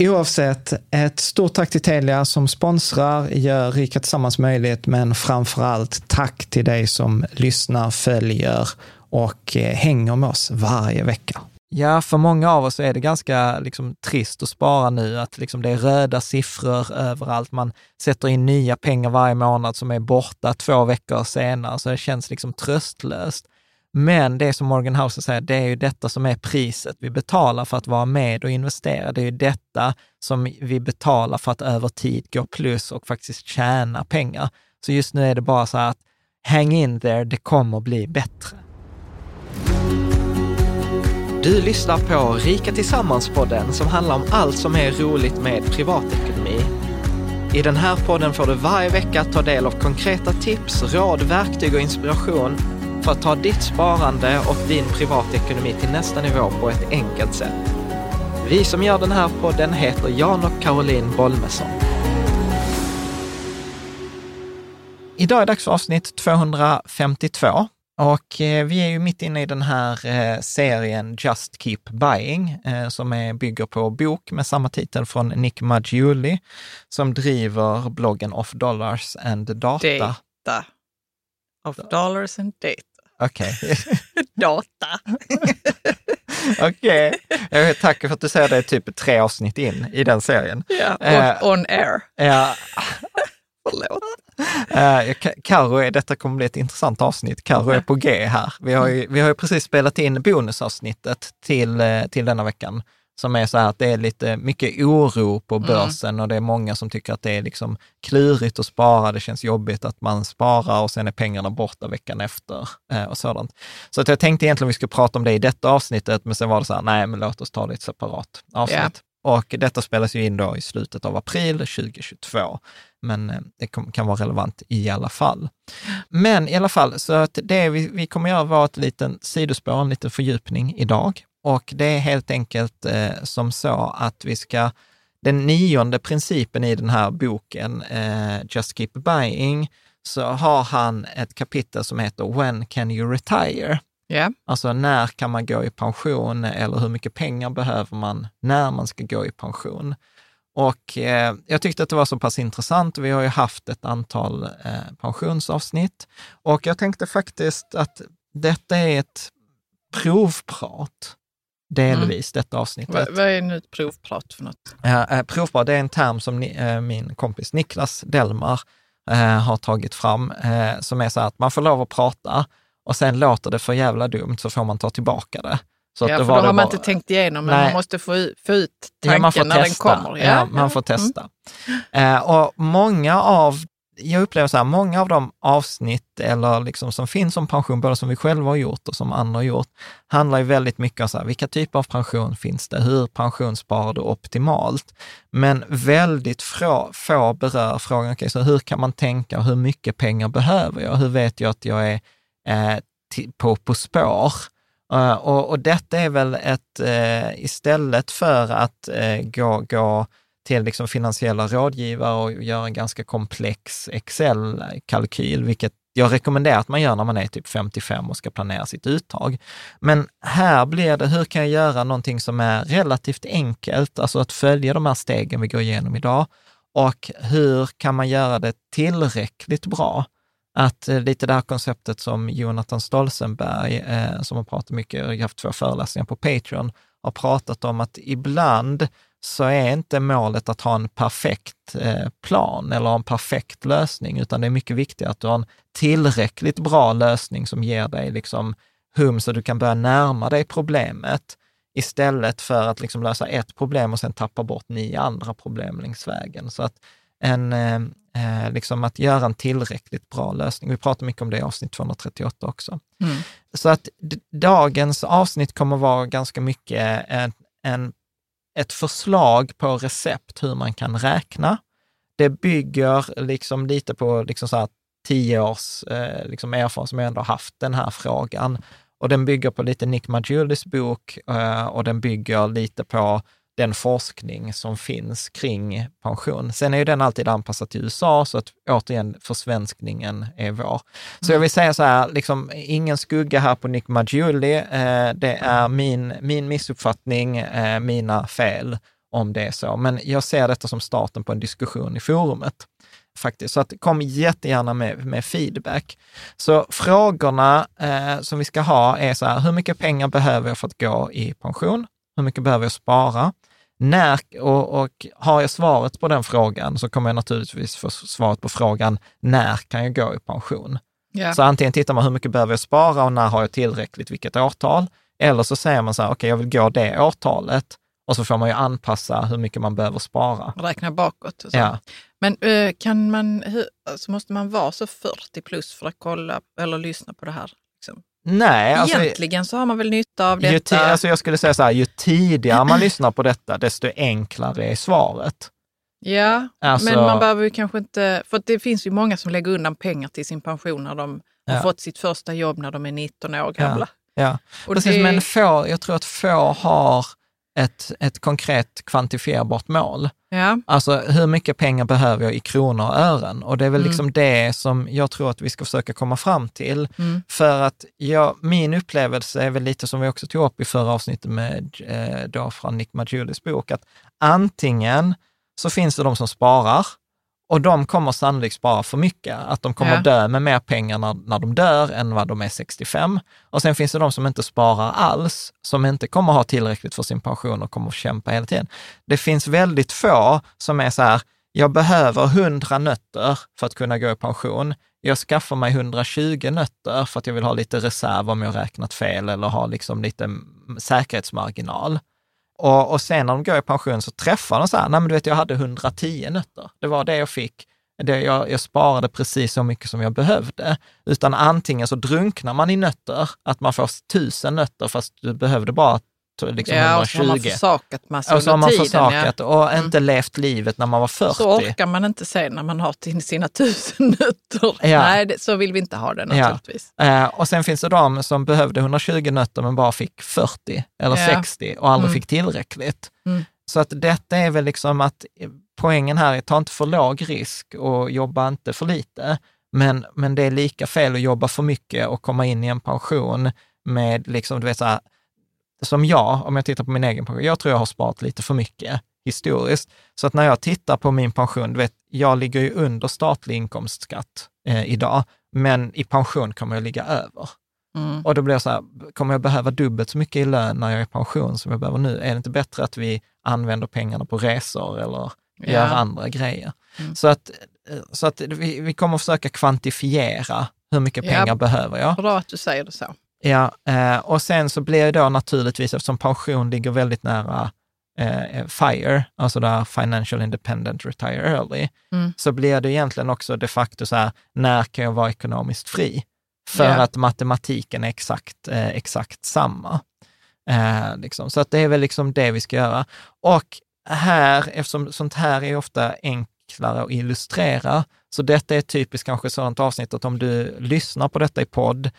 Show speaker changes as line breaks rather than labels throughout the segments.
Oavsett, ett stort tack till Telia som sponsrar, gör Rika Tillsammans möjligt, men framför allt tack till dig som lyssnar, följer och eh, hänger med oss varje vecka. Ja, för många av oss är det ganska liksom, trist att spara nu, att liksom, det är röda siffror överallt. Man sätter in nya pengar varje månad som är borta två veckor senare, så det känns liksom tröstlöst. Men det som Morgan Housel säger, det är ju detta som är priset vi betalar för att vara med och investera. Det är ju detta som vi betalar för att över tid gå plus och faktiskt tjäna pengar. Så just nu är det bara så här att hang in there, det kommer bli bättre. Du lyssnar på Rika Tillsammans-podden som handlar om allt som är roligt med privatekonomi. I den här podden får du varje vecka ta del av konkreta tips, råd, verktyg och inspiration för att ta ditt sparande och din privatekonomi till nästa nivå på ett enkelt sätt. Vi som gör den här podden heter Jan och Caroline Bolmesson. Idag är dags för avsnitt 252 och eh, vi är ju mitt inne i den här eh, serien Just Keep Buying eh, som är, bygger på bok med samma titel från Nick Maggiuli som driver bloggen Off Dollars and Data.
Data. Of dollars and data.
Okej.
Data.
Okej, okay. tack för att du säger det typ tre avsnitt in i den serien.
Ja, yeah, on, on air.
Ja.
Förlåt.
Uh, Karo, detta kommer bli ett intressant avsnitt. Karo är på G här. Vi har ju, vi har ju precis spelat in bonusavsnittet till, till denna veckan som är så här att det är lite mycket oro på börsen mm. och det är många som tycker att det är liksom klurigt att spara, det känns jobbigt att man sparar och sen är pengarna borta veckan efter eh, och sådant. Så att jag tänkte egentligen vi skulle prata om det i detta avsnittet, men sen var det så här, nej men låt oss ta det i ett separat avsnitt. Yeah. Och detta spelas ju in då i slutet av april 2022, men eh, det kan vara relevant i alla fall. Men i alla fall, så att det vi, vi kommer göra var ett litet sidospår, en liten fördjupning idag. Och det är helt enkelt eh, som så att vi ska, den nionde principen i den här boken, eh, Just Keep Buying, så har han ett kapitel som heter When can you retire?
Ja.
Alltså när kan man gå i pension eller hur mycket pengar behöver man när man ska gå i pension? Och eh, jag tyckte att det var så pass intressant. Vi har ju haft ett antal eh, pensionsavsnitt och jag tänkte faktiskt att detta är ett provprat, delvis, detta avsnittet.
Vad, är nu ett provprat för något?
Eh, provprat, det är en term som ni, eh, min kompis Niklas Delmar eh, har tagit fram, eh, som är så att man får lov att prata och sen låter det för jävla dumt så får man ta tillbaka det. Så
ja, för då har man
bara-
inte tänkt igenom, men
Nej.
man måste få, få ut
Ja,
tanken
får
när
testa.
den kommer.
Ja, man får testa. Eh, och många av, jag upplever så här, många av de avsnitt eller liksom som finns om pension, både som vi själva har gjort och som andra har gjort, handlar ju väldigt mycket om så här, vilka typer av pension finns det? Hur pensionssparar du optimalt? Men väldigt få, få berör frågan, okay, så hur kan man tänka? Hur mycket pengar behöver jag? Hur vet jag att jag är eh, på, på spår? Uh, och, och detta är väl ett, eh, istället för att eh, gå, gå till liksom finansiella rådgivare och göra en ganska komplex Excel-kalkyl, vilket jag rekommenderar att man gör när man är typ 55 och ska planera sitt uttag. Men här blir det, hur kan jag göra någonting som är relativt enkelt, alltså att följa de här stegen vi går igenom idag och hur kan man göra det tillräckligt bra? Att eh, lite det här konceptet som Jonathan Stolzenberg, eh, som har pratat mycket, jag har haft två föreläsningar på Patreon, har pratat om att ibland så är inte målet att ha en perfekt eh, plan eller en perfekt lösning, utan det är mycket viktigare att du har en tillräckligt bra lösning som ger dig liksom hum så du kan börja närma dig problemet istället för att liksom lösa ett problem och sen tappa bort nio andra problem längs vägen. Så att en, eh, eh, liksom att göra en tillräckligt bra lösning. Vi pratar mycket om det i avsnitt 238 också.
Mm.
Så att dagens avsnitt kommer vara ganska mycket en, en, ett förslag på recept hur man kan räkna. Det bygger liksom lite på liksom så här tio års eh, liksom erfarenhet som jag ändå haft den här frågan. Och den bygger på lite Nick Majulis bok eh, och den bygger lite på den forskning som finns kring pension. Sen är ju den alltid anpassad till USA, så att återigen, försvenskningen är vår. Så jag vill säga så här, liksom, ingen skugga här på Nick Maggiulli. Eh, det är min, min missuppfattning, eh, mina fel om det är så. Men jag ser detta som starten på en diskussion i forumet. Faktiskt. Så att kom jättegärna med, med feedback. Så frågorna eh, som vi ska ha är så här, hur mycket pengar behöver jag för att gå i pension? Hur mycket behöver jag spara? När, och, och har jag svaret på den frågan så kommer jag naturligtvis få svaret på frågan, när kan jag gå i pension?
Ja.
Så antingen tittar man hur mycket behöver jag spara och när har jag tillräckligt, vilket årtal? Eller så säger man så här, okej, jag vill gå det årtalet och så får man ju anpassa hur mycket man behöver spara.
Räkna bakåt.
Ja.
Men eh, kan man, hur, alltså måste man vara så 40 plus för att kolla eller lyssna på det här?
Nej, alltså,
Egentligen så har man väl nytta av
ju
detta.
ti- alltså jag skulle säga så här, ju tidigare man lyssnar på detta, desto enklare är svaret.
Ja,
Alltså-
men man behöver ju kanske inte... För det finns ju många som lägger undan pengar till sin pension när de har
Ja.
fått sitt första jobb när de är 19 år gamla.
Ja.
Och
Precis,
det-
men få, jag tror att få har ett, ett konkret kvantifierbart mål.
Ja.
Alltså hur mycket pengar behöver jag i kronor och ören? Och det är väl
Mm.
liksom det som jag tror att vi ska försöka komma fram till.
Mm.
För att jag, min upplevelse är väl lite som vi också tog upp i förra avsnittet med eh, då från Nick Majulis bok, att antingen så finns det de som sparar och de kommer sannolikt spara för mycket, att de kommer
Ja.
dö med mer pengar när, när de dör än vad de är 65. Och sen finns det de som inte sparar alls, som inte kommer ha tillräckligt för sin pension och kommer att kämpa hela tiden. Det finns väldigt få som är så här, jag behöver 100 nötter för att kunna gå i pension. Jag skaffar mig 120 nötter för att jag vill ha lite reserv om jag räknat fel eller ha liksom lite säkerhetsmarginal. Och, och sen när de går i pension så träffar de så här, nej men du vet jag hade 110 nötter. Det var det jag fick. Det, jag, jag sparade precis så mycket som jag behövde. Utan antingen så drunknar man i nötter, att man får tusen nötter fast du behövde bara liksom
ja, och så har
120.
man försakat massa
och så har man
tiden.
försakat
ja.
och inte levt livet när man var 40.
Så orkar man inte se när man har sina tusen nötter.
Ja.
Nej, det, så vill vi inte ha det
Ja.
naturligtvis.
Eh, och sen finns det de som behövde 120 nötter men bara fick 40 eller
Ja.
60 och aldrig
Mm.
fick tillräckligt.
Mm.
Så att detta är väl liksom att eh, poängen här är ta inte för låg risk och jobba inte för lite. Men, men det är lika fel att jobba för mycket och komma in i en pension med, liksom, du vet så här, som jag, om jag tittar på min egen pension, jag tror jag har sparat lite för mycket historiskt. Så att när jag tittar på min pension, vet, jag ligger ju under statlig inkomstskatt eh, idag, men i pension kommer jag ligga över.
Mm.
Och då blir jag så här, kommer jag behöva dubbelt så mycket i lön när jag är i pension som jag behöver nu? Är det inte bättre att vi använder pengarna på resor eller
Ja.
gör andra grejer?
Mm.
Så att, eh, så att vi, vi kommer försöka kvantifiera hur mycket
Ja.
pengar behöver jag.
Bra att du säger det så.
Ja, eh, och sen så blir det då naturligtvis, eftersom pension ligger väldigt nära eh, FIRE, alltså där Financial Independent Retire Early,
Mm.
så blir det egentligen också de facto så här, när kan jag vara ekonomiskt fri? För
Ja.
att matematiken är exakt, eh, exakt samma. Eh, liksom. Så att det är väl liksom det vi ska göra. Och här, eftersom sånt här är ofta enklare att illustrera, så detta är typiskt kanske sådant avsnitt att om du lyssnar på detta i podd,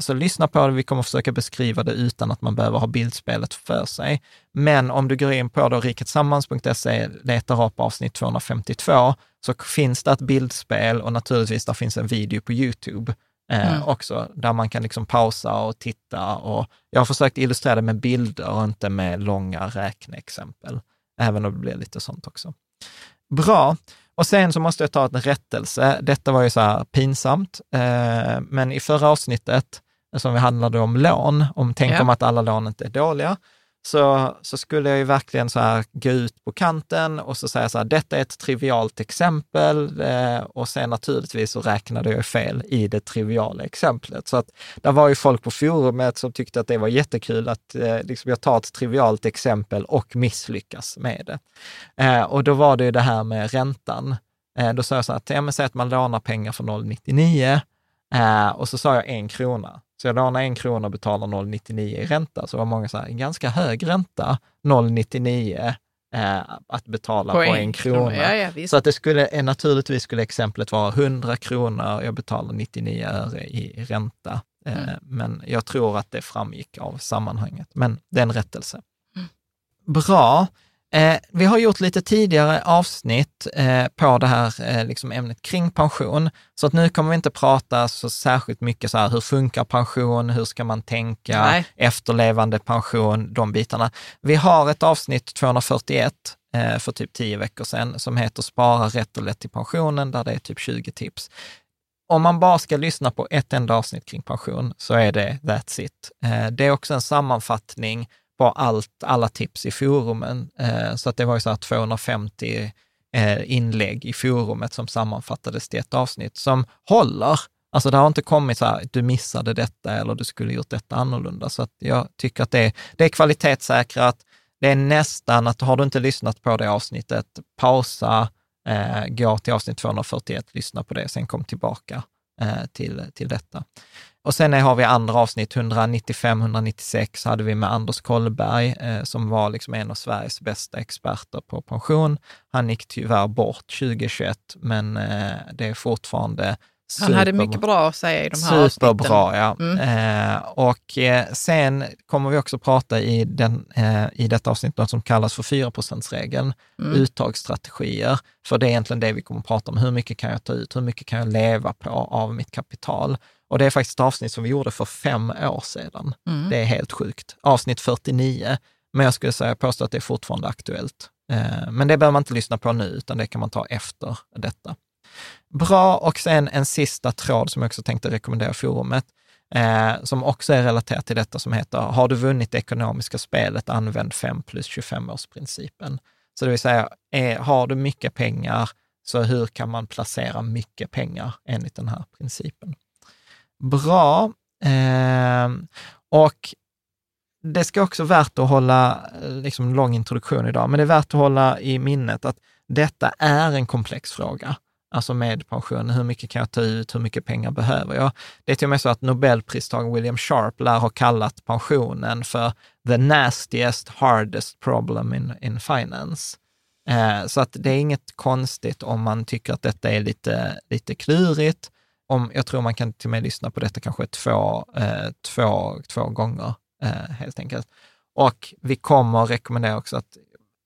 så lyssna på det, vi kommer försöka beskriva det utan att man behöver ha bildspelet för sig. Men om du går in på då riketsammans.se, letar upp avsnitt 252, så finns det ett bildspel och naturligtvis där finns en video på YouTube eh,
Mm.
också, där man kan liksom pausa och titta. Och jag har försökt illustrera det med bilder och inte med långa räkneexempel, även om det blir lite sånt också. Bra. Och sen så måste jag ta en rättelse. Detta var ju så här pinsamt, eh, men i förra avsnittet, som vi handlade om lån, om tänk
Ja.
om att alla lån inte är dåliga, så, så skulle jag ju verkligen så här gå ut på kanten och så säga så här, detta är ett trivialt exempel eh, och sen naturligtvis så räknade jag fel i det triviala exemplet. Så att där var ju folk på forumet som tyckte att det var jättekul att eh, liksom jag tar ett trivialt exempel och misslyckas med det. Eh, och då var det ju det här med räntan. Eh, då sa jag så här, att, ja, men säg att man lånar pengar för 0,99 eh, och så sa jag en krona. Så jag lånar en krona och betalar 0,99 i ränta. Så var många så här, en ganska hög ränta, 0,99 eh, att betala på, en krona.
Ja, ja.
Så att det skulle, eh, naturligtvis skulle exemplet vara 100 kronor jag betalar 99 öre i ränta. Eh,
Mm.
Men jag tror att det framgick av sammanhanget. Men det är en rättelse.
Mm.
Bra. Eh, vi har gjort lite tidigare avsnitt eh, på det här eh, liksom ämnet kring pension, så att nu kommer vi inte prata så särskilt mycket så här, hur funkar pension, hur ska man tänka,
Nej.
efterlevande pension, de bitarna. Vi har ett avsnitt 241 eh, för typ 10 veckor sedan som heter Spara rätt och lätt till pensionen, där det är typ 20 tips. Om man bara ska lyssna på ett enda avsnitt kring pension så är det that's it. Eh, det är också en sammanfattning var allt, alla tips i forumen. Eh, så att det var ju så här 250 eh, inlägg i forumet som sammanfattades till ett avsnitt som håller. Alltså det har inte kommit så här, du missade detta eller du skulle gjort detta annorlunda. Så att jag tycker att det är, det är kvalitetssäkrat. Det är nästan att har du inte lyssnat på det avsnittet, pausa, eh, gå till avsnitt 241, lyssna på det, sen kom tillbaka eh, till, till detta. Och sen har vi andra avsnitt, 195-196 hade vi med Anders Kollberg, eh, som var liksom en av Sveriges bästa experter på pension. Han gick tyvärr bort 2021, men eh, det är fortfarande
Han hade
superbra.
mycket bra att säga i de här avsnitten.
Superbra, ja.
Mm.
Eh, och eh, sen kommer vi också prata i, den, eh, i detta avsnitt något som kallas för 4 regeln
Mm.
uttagsstrategier. För det är egentligen det vi kommer att prata om. Hur mycket kan jag ta ut? Hur mycket kan jag leva på av mitt kapital? Och det är faktiskt ett avsnitt som vi gjorde för fem år sedan.
Mm.
Det är helt sjukt. Avsnitt 49. Men jag skulle säga, påstå att det är fortfarande aktuellt. Eh, men det behöver man inte lyssna på nu, utan det kan man ta efter detta. Bra, och sen en sista tråd som jag också tänkte rekommendera forumet, eh, som också är relaterat till detta, som heter Har du vunnit det ekonomiska spelet, använd 5 plus 25-årsprincipen. Så det vill säga, är, har du mycket pengar, så hur kan man placera mycket pengar enligt den här principen? Bra. Eh, och det ska också värt att hålla, eh, liksom lång introduktion idag, men det är värt att hålla i minnet att detta är en komplex fråga. Alltså med pension, hur mycket kan jag ta ut, hur mycket pengar behöver jag? Det är till och med så att Nobelpristagaren William Sharp lär ha kallat pensionen för the nastiest, hardest problem in, in finance. Eh, så att det är inget konstigt om man tycker att detta är lite, lite klurigt. Om, jag tror man kan till och med lyssna på detta kanske två, eh, två, två gånger eh, helt enkelt. Och vi kommer rekommendera också att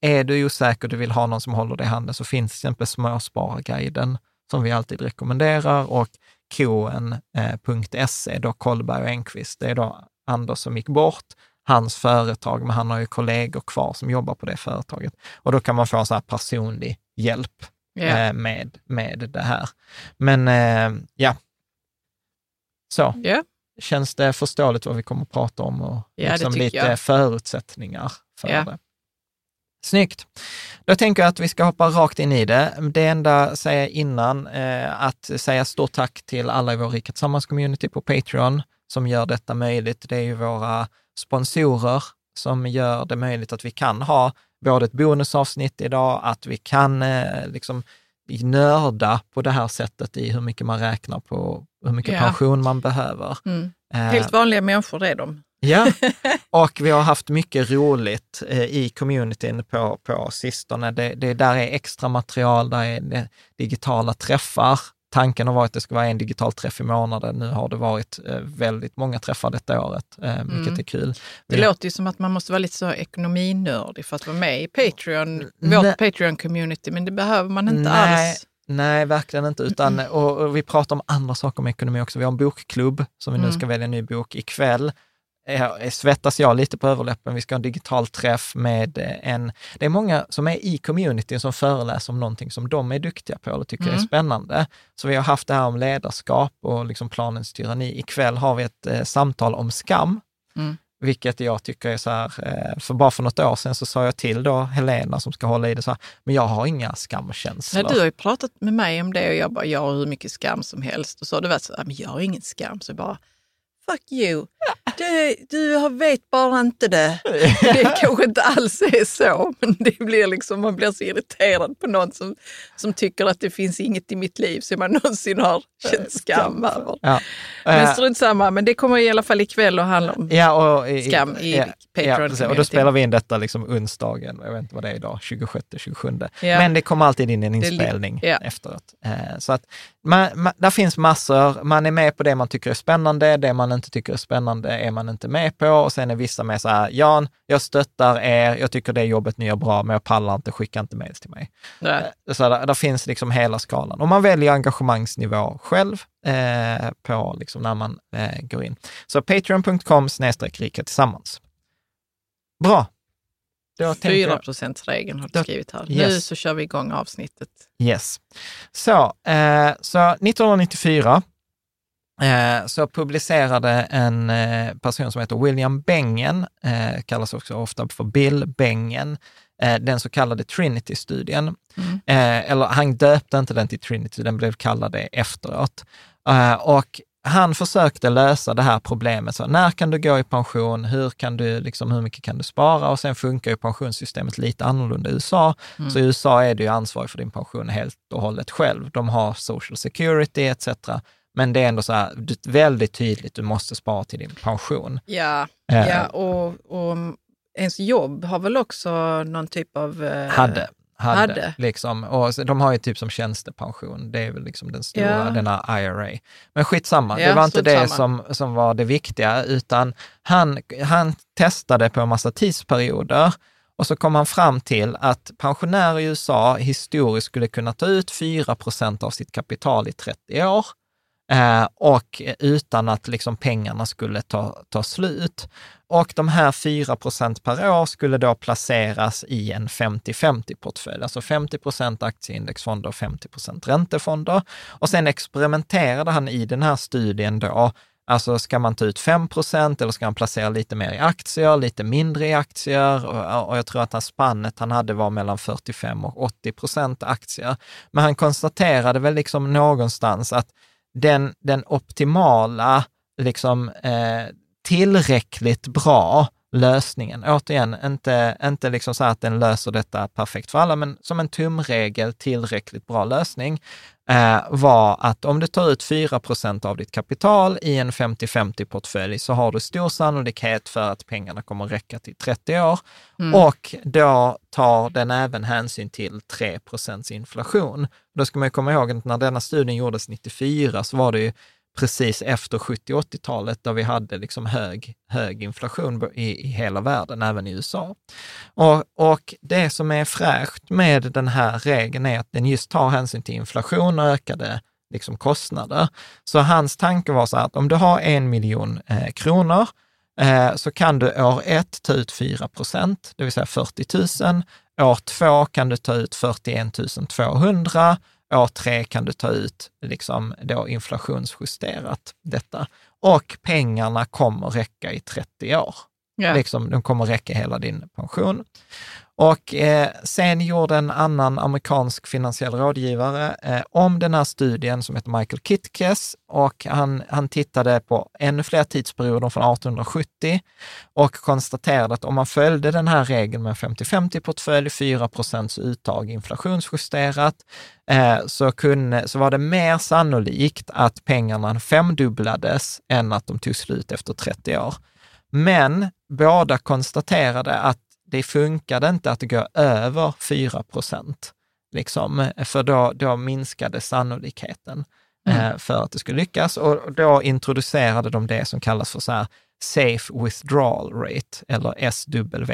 är du osäker och du vill ha någon som håller dig i handen så finns till exempel Småspararguiden som vi alltid rekommenderar och koen.se, eh, då Kollberg och Enqvist. det är då Anders som gick bort, hans företag, men han har ju kollegor kvar som jobbar på det företaget. Och då kan man få en så här personlig hjälp Eh, med, med det här. Men eh, ja, så.
Ja.
Känns det förståeligt vad vi kommer att prata om och
det
liksom lite
jag.
förutsättningar för det? Snyggt. Då tänker jag att vi ska hoppa rakt in i det. Det enda säger jag innan, eh, att säga stort tack till alla i vår Rika Tillsammans-community på Patreon som gör detta möjligt. Det är ju våra sponsorer som gör det möjligt att vi kan ha både ett bonusavsnitt idag, att vi kan eh, liksom nörda på det här sättet i hur mycket man räknar på, hur mycket
Ja.
pension man behöver.
Mm.
Eh,
Helt vanliga människor är de.
Ja, och vi har haft mycket roligt eh, i communityn på, på sistone. Det, det där är extra material, där är digitala träffar. Tanken har varit att det ska vara en digital träff i månaden. Nu har det varit eh, väldigt många träffar detta året, eh, vilket
Mm.
är kul.
Det
Vi-
låter ju som att man måste vara lite så ekonominördig för att vara med i Patreon,
Nej.
vårt Patreon-community, men det behöver man inte
Nej.
alls.
Nej, verkligen inte. Utan, och, och vi pratar om andra saker med ekonomi också. Vi har en bokklubb som vi nu
Mm.
ska välja en ny bok ikväll. Svettas jag lite på överläppen. Vi ska ha en digital träff med eh, en... Det är många som är i communityn som föreläser om någonting som de är duktiga på eller tycker är
Mm.
spännande. Så vi har haft det här om ledarskap och liksom planens tyranni. Ikväll har vi ett eh, samtal om skam.
Mm.
Vilket jag tycker är så här, eh, för bara för något år sedan så sa jag till då Helena som ska hålla i det så här, men jag har inga skamkänslor.
Nej, du har ju pratat med mig om det och jag bara, jag har hur mycket skam som helst. Och så har du varit så, "Ja, men jag har ingen skam. Så jag bara, fuck you. Du, du har- vet bara inte det. Det kanske inte alls är så, men det blir liksom, man blir så irriterad på någon som, som tycker att det finns inget i mitt liv som man någonsin har känt skam över.
Ja.
Men
Eh,
strunt samma, men det kommer i alla fall ikväll att handla om
Ja, och, i-
skam i
ja,
Patreon
ja. Och då spelar vi in detta liksom onsdagen, jag vet inte vad det är idag, 26, 27.
Ja.
Men det kommer alltid in en
Det
inspelning efteråt. Eh, så att man, man, där finns massor, man är med på det man tycker är spännande, det man inte tycker är spännande är man inte med på och sen är vissa med så här, Jan, jag stöttar er, jag tycker det jobbet ni gör bra, men jag pallar inte, skicka inte mails till mig.
Nej.
Så där, där finns liksom hela skalan. Och man väljer engagemangsnivå själv eh, på liksom när man eh, går in. Så patreon.com rika tillsammans. Bra. Då tänkte
4
jag,
regeln har du skrivit här.
Yes.
Nu så kör vi igång avsnittet.
yes. Så, eh, så 1994 eh, så publicerade en eh, person som heter William Bengen, eh, kallas också ofta för Bill Bengen, eh, den så kallade Trinity-studien.
Mm.
Eh, eller han döpte inte den till Trinity, den blev kallad det efteråt. Och han försökte lösa det här problemet. Så när kan du gå i pension? Hur, kan du, liksom, hur mycket kan du spara? Och sen funkar ju pensionssystemet lite annorlunda i USA.
Mm.
Så i USA är du ju ansvarig för din pension helt och hållet själv. De har social security etc. Men det är ändå så här, väldigt tydligt, du måste spara till din pension.
Ja,
Eh.
ja och, och ens jobb har väl också någon typ av... eh,
Hade. Hade,
hade.
Liksom. Och de har ju typ som tjänstepension, det är väl liksom den stora,
Ja.
denna IRA. Men skitsamma,
Ja,
det var inte det
samma.
som, som var det viktiga, utan han, han testade på en massa tidsperioder och så kom han fram till att pensionärer i USA historiskt skulle kunna ta ut 4 procent av sitt kapital i 30 år. Eh, och utan att liksom pengarna skulle ta, ta slut. Och de här 4 procent per år skulle då placeras i en 50-50-portfölj, alltså 50 procent aktieindexfonder och 50 procent räntefonder. Och sen experimenterade han i den här studien då, alltså ska man ta ut 5 procent eller ska man placera lite mer i aktier, lite mindre i aktier? Och, och jag tror att han spannet han hade var mellan 45 och 80 procent aktier. Men han konstaterade väl liksom någonstans att den, den optimala, liksom eh, tillräckligt bra lösningen. Återigen, inte, inte liksom så att den löser detta perfekt för alla, men som en tumregel, tillräckligt bra lösning, eh, var att om du tar ut 4% av ditt kapital i en 50-50-portfölj så har du stor sannolikhet för att pengarna kommer att räcka till 30 år. Och då tar den även hänsyn till 3% inflation. Då ska man ju komma ihåg att när denna studien gjordes 94 så var det ju precis efter 70-80-talet där vi hade liksom hög, hög inflation i, i hela världen, även i USA. Och, och det som är fräscht med den här regeln är att den just tar hänsyn till inflation och ökade liksom kostnader. Så hans tanke var så här att om du har en miljon eh, kronor eh, så kan du år ett ta ut 4 procent, det vill säga 40 000. År två kan du ta ut 41 200. År tre kan du ta ut liksom då inflationsjusterat detta. Och pengarna kommer räcka i 30 år.
Ja.
Liksom, de kommer räcka hela din pension. Och eh, sen gjorde en annan amerikansk finansiell rådgivare eh, om den här studien som heter Michael Kitkes och han, han tittade på ännu fler tidsperioder från 1870 och konstaterade att om man följde den här regeln med 50-50 portfölj, 4 procents uttag inflationsjusterat, eh, så, kunde, så var det mer sannolikt att pengarna femdubblades än att de tog slut efter 30 år. Men båda konstaterade att det funkade inte att gå över 4 procent, liksom, för då, då minskade sannolikheten mm. eh, för att det skulle lyckas. Och då introducerade de det som kallas för så här Safe Withdrawal Rate, eller SWR.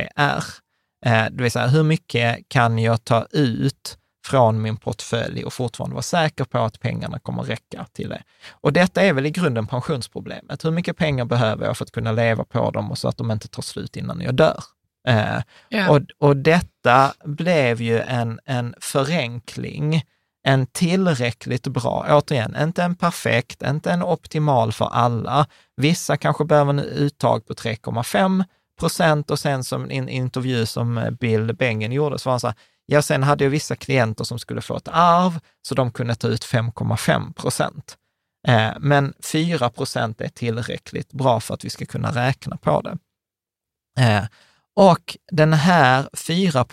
Eh, det vill säga, hur mycket kan jag ta ut från min portfölj och fortfarande vara säker på att pengarna kommer räcka till det. Och detta är väl i grunden pensionsproblemet. Hur mycket pengar behöver jag för att kunna leva på dem och så att de inte tar slut innan jag dör? Eh, yeah. och, och detta blev ju en, en förenkling, en tillräckligt bra, återigen, inte en perfekt, inte en optimal för alla. Vissa kanske behöver en uttag på 3,5 procent och sen som en intervju som Bill Bengen gjorde, så var han så här, ja, sen hade jag vissa klienter som skulle få ett arv, så de kunde ta ut 5,5 procent. Eh, men 4 procent är tillräckligt bra för att vi ska kunna räkna på det. Eh, och den här 4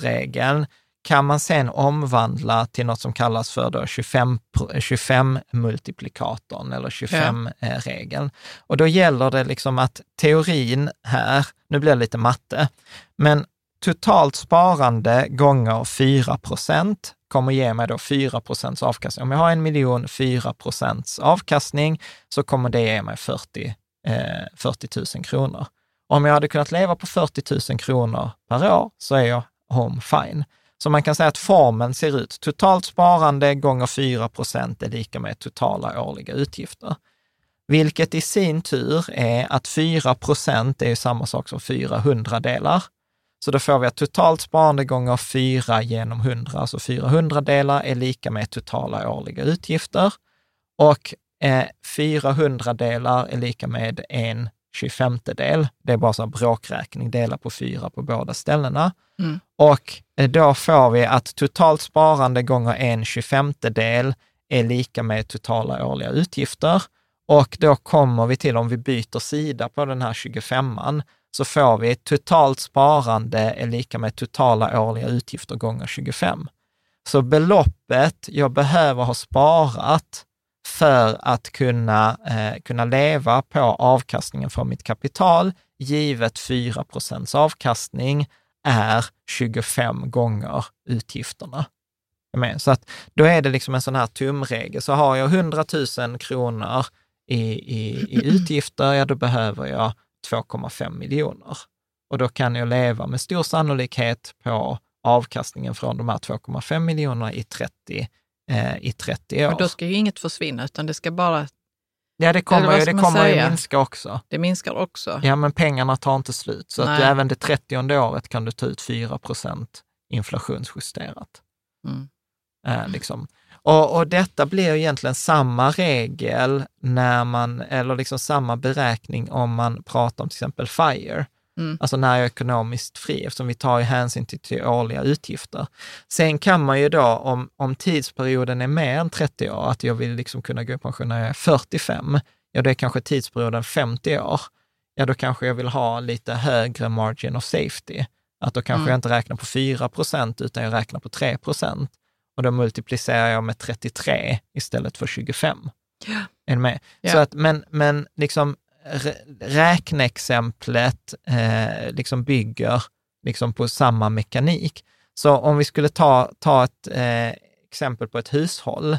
regeln kan man sen omvandla till något som kallas för då 25, 25 multiplikatorn eller 25-regeln. Ja. Och då gäller det liksom att teorin här, nu blir det lite matte, men totalt sparande gånger 4 procent kommer ge mig då 4 procents avkastning. Om jag har en miljon, 4 procents avkastning, så kommer det ge mig 40, eh, 40 000 kronor. Om jag hade kunnat leva på 40 000 kronor per år så är jag home fine. Så man kan säga att formeln ser ut, totalt sparande gånger 4 procent är lika med totala årliga utgifter. Vilket i sin tur är att 4 procent är samma sak som 400 delar. Så då får vi att totalt sparande gånger 4 genom 100, alltså 400 delar är lika med totala årliga utgifter. Och eh, 400 delar är lika med en 25 del. Det är bara så bråkräkning, dela på fyra på båda ställena. Mm. Och eh, då får vi att totalt sparande gånger en 25 del är lika med totala årliga utgifter. Och då kommer vi till, om vi byter sida på den här 25an, så får vi totalt sparande är lika med totala årliga utgifter gånger 25. Så beloppet jag behöver ha sparat för att kunna, eh, kunna leva på avkastningen från mitt kapital, givet 4 procents avkastning, är 25 gånger utgifterna. Så att då är det liksom en sån här tumregel. Så har jag 100 000 kronor i, i, i utgifter, ja då behöver jag 2,5 miljoner. Och då kan jag leva med stor sannolikhet på avkastningen från de här 2,5 miljonerna i 30 eh, i 30 år.
Och då ska ju inget försvinna, utan det ska bara...
Ja, det kommer, ju, det kommer ju minska också.
Det minskar också.
Ja, men pengarna tar inte slut. Så att även det 30 året kan du ta ut 4 procent inflationsjusterat. Mm. Eh, liksom. Och, och, detta blir egentligen samma regel när man, eller liksom samma beräkning om man pratar om till exempel FIRE. Mm. Alltså när jag är ekonomiskt fri, eftersom vi tar hänsyn till, till årliga utgifter. Sen kan man ju då, om, om tidsperioden är mer än 30 år, att jag vill liksom kunna gå i pension när jag är 45, ja då är kanske tidsperioden 50 år. Ja, då kanske jag vill ha lite högre margin of safety. Att då kanske mm. jag inte räknar på 4 procent, utan jag räknar på 3 procent. Och då multiplicerar jag med 33 istället för 25. Ja. Är med? Ja. Så att, men, men liksom räkneexemplet eh, liksom bygger liksom på samma mekanik. Så om vi skulle ta, ta ett eh, exempel på ett hushåll,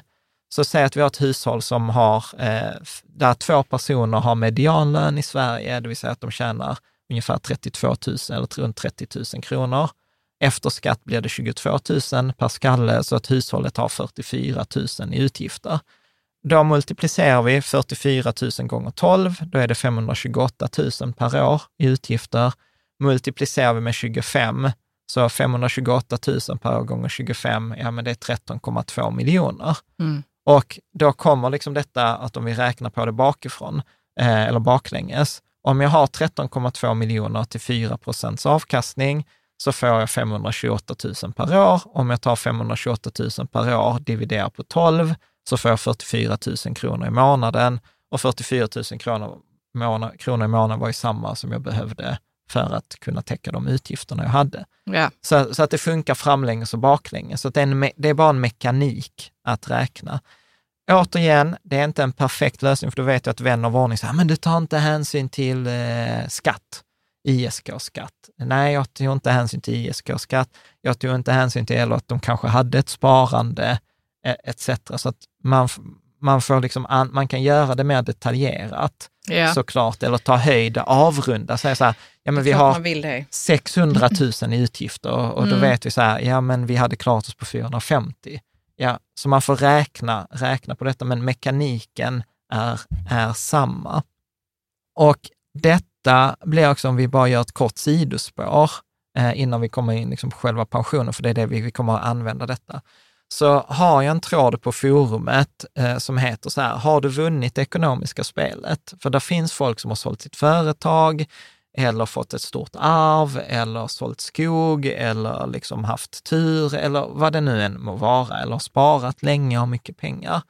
så säg att vi har ett hushåll som har, eh, där två personer har medianlön i Sverige, det vill säga att de tjänar ungefär 32 000 eller runt 30 000 kronor. Efter skatt blir det 22 000 per skalle, så att hushållet har 44 000 i utgifter då multiplicerar vi 44 000 gånger 12, då är det 528 000 per år i utgifter. Multiplicerar vi med 25, så 528 000 per år gånger 25, ja men det är 13,2 miljoner.
Mm.
Och då kommer liksom detta att om vi räknar på det bakifrån, eh, eller baklänges, om jag har 13,2 miljoner till 4 procents avkastning, så får jag 528 000 per år. Om jag tar 528 000 per år, dividerar på 12, så får jag 44 000 kronor i månaden. Och 44 000 kronor, månad, kronor i månaden var ju samma som jag behövde för att kunna täcka de utgifterna jag hade.
Ja.
Så, så att det funkar framlänges och baklänges. Så det, är en, det är bara en mekanik att räkna. Återigen, det är inte en perfekt lösning, för då vet jag att vän av ordning säger, men du tar inte hänsyn till eh, skatt, ISK-skatt. Nej, jag tog inte hänsyn till ISK-skatt. Jag tog inte hänsyn till eller att de kanske hade ett sparande, eh, etc. Så att man, man, får liksom, an, man kan göra det mer detaljerat,
Ja.
såklart, eller ta höjd, avrunda, säga så här, ja men vi har
man vill det.
600 000 i utgifter och, och då
Mm.
vet vi så här, ja men vi hade klarat oss på 450. Ja, så man får räkna, räkna på detta, men mekaniken är, är samma. Och detta blir också, om vi bara gör ett kort sidospår eh, innan vi kommer in liksom på själva pensionen, för det är det vi, vi kommer att använda detta. Så har jag en tråd på forumet eh, som heter så här, har du vunnit det ekonomiska spelet? För där finns folk som har sålt sitt företag, eller fått ett stort arv, eller sålt skog, eller liksom haft tur, eller vad det nu än må vara, eller sparat länge och har mycket pengar.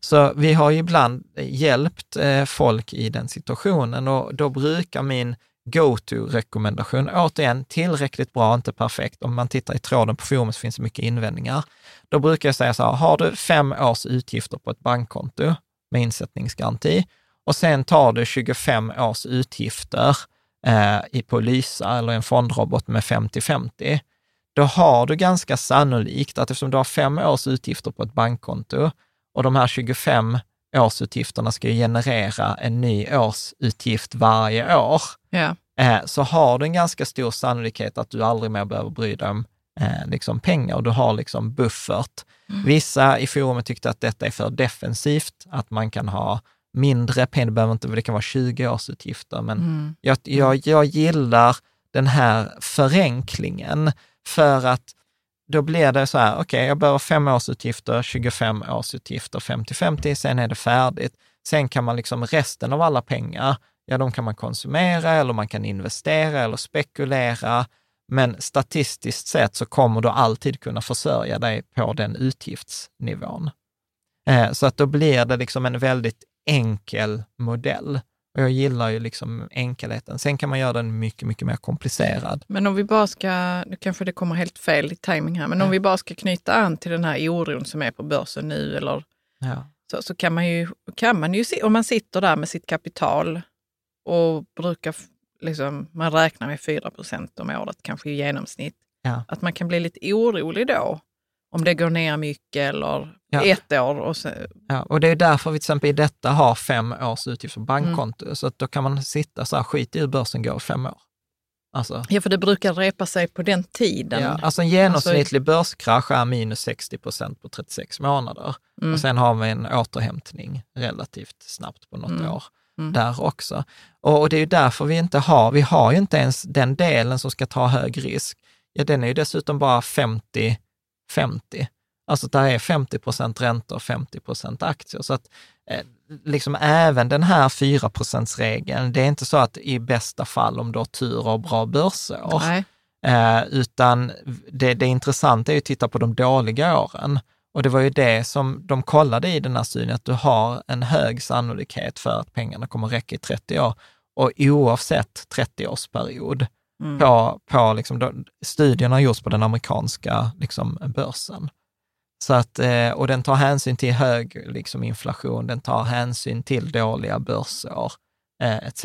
Så vi har ju ibland eh, hjälpt eh, folk i den situationen och då brukar min go-to-rekommendation, återigen tillräckligt bra, inte perfekt. Om man tittar i tråden på forumet så finns det mycket invändningar. Då brukar jag säga så här, har du fem års utgifter på ett bankkonto med insättningsgaranti och sen tar du 25 års utgifter eh, i på Lysa eller en fondrobot med 50-50, då har du ganska sannolikt att eftersom du har fem års utgifter på ett bankkonto och de här 25 årsutgifterna ska ju generera en ny årsutgift varje år,
Ja.
eh, så har du en ganska stor sannolikhet att du aldrig mer behöver bry dig om eh, liksom pengar och du har liksom buffert. Vissa i forumet tyckte att detta är för defensivt, att man kan ha mindre pengar, det, behöver inte, det kan vara 20 årsutgifter, men
Mm.
jag, jag, jag gillar den här förenklingen för att då blir det så här, okej, jag behöver fem årsutgifter, 25 årsutgifter, 50-50, sen är det färdigt. Sen kan man liksom resten av alla pengar, ja, de kan man konsumera eller man kan investera eller spekulera. Men statistiskt sett så kommer du alltid kunna försörja dig på den utgiftsnivån. Eh, så att då blir det liksom en väldigt enkel modell. Och jag gillar ju liksom enkelheten. Sen kan man göra den mycket, mycket mer komplicerad.
Men om vi bara ska, nu kanske det kommer helt fel i timing här, men om vi bara ska knyta an till den här oron som är på börsen nu, eller,
Ja.
så, så kan man ju, kan man ju se, om man sitter där med sitt kapital och brukar, liksom, man räknar med 4% om året, kanske i genomsnitt,
Ja.
att man kan bli lite orolig då, om det går ner mycket eller
Ja.
ett år. Och så,
Ja, och det är därför vi till exempel i detta har fem års utgift för bankkonto. Så att då kan man sitta så här, skit i hur börsen går fem år. Alltså,
ja, för det brukar repa sig på den tiden.
ja, alltså en genomsnittlig börskrasch är minus 60 procent på 36 månader.
Mm.
Och sen har vi en återhämtning relativt snabbt på något
Mm.
år
Mm.
där också. Och, och det är ju därför vi inte har, vi har ju inte ens den delen som ska ta hög risk. Ja, den är ju dessutom bara 50-50. Alltså där är 50 procent räntor och 50 procent aktier. Så att eh, liksom även den här 4 regeln det är inte så att i bästa fall om du har tur och bra börsår. Eh, utan det, det intressanta är att titta på de dåliga åren. Och det var ju det som de kollade i den här studien, att du har en hög sannolikhet för att pengarna kommer räcka i 30 år. Och oavsett 30-årsperiod,
Mm.
på, på liksom, de, studierna gjorts på den amerikanska liksom, börsen. Så att, eh, och den tar hänsyn till hög liksom, inflation, den tar hänsyn till dåliga börsår eh, etc.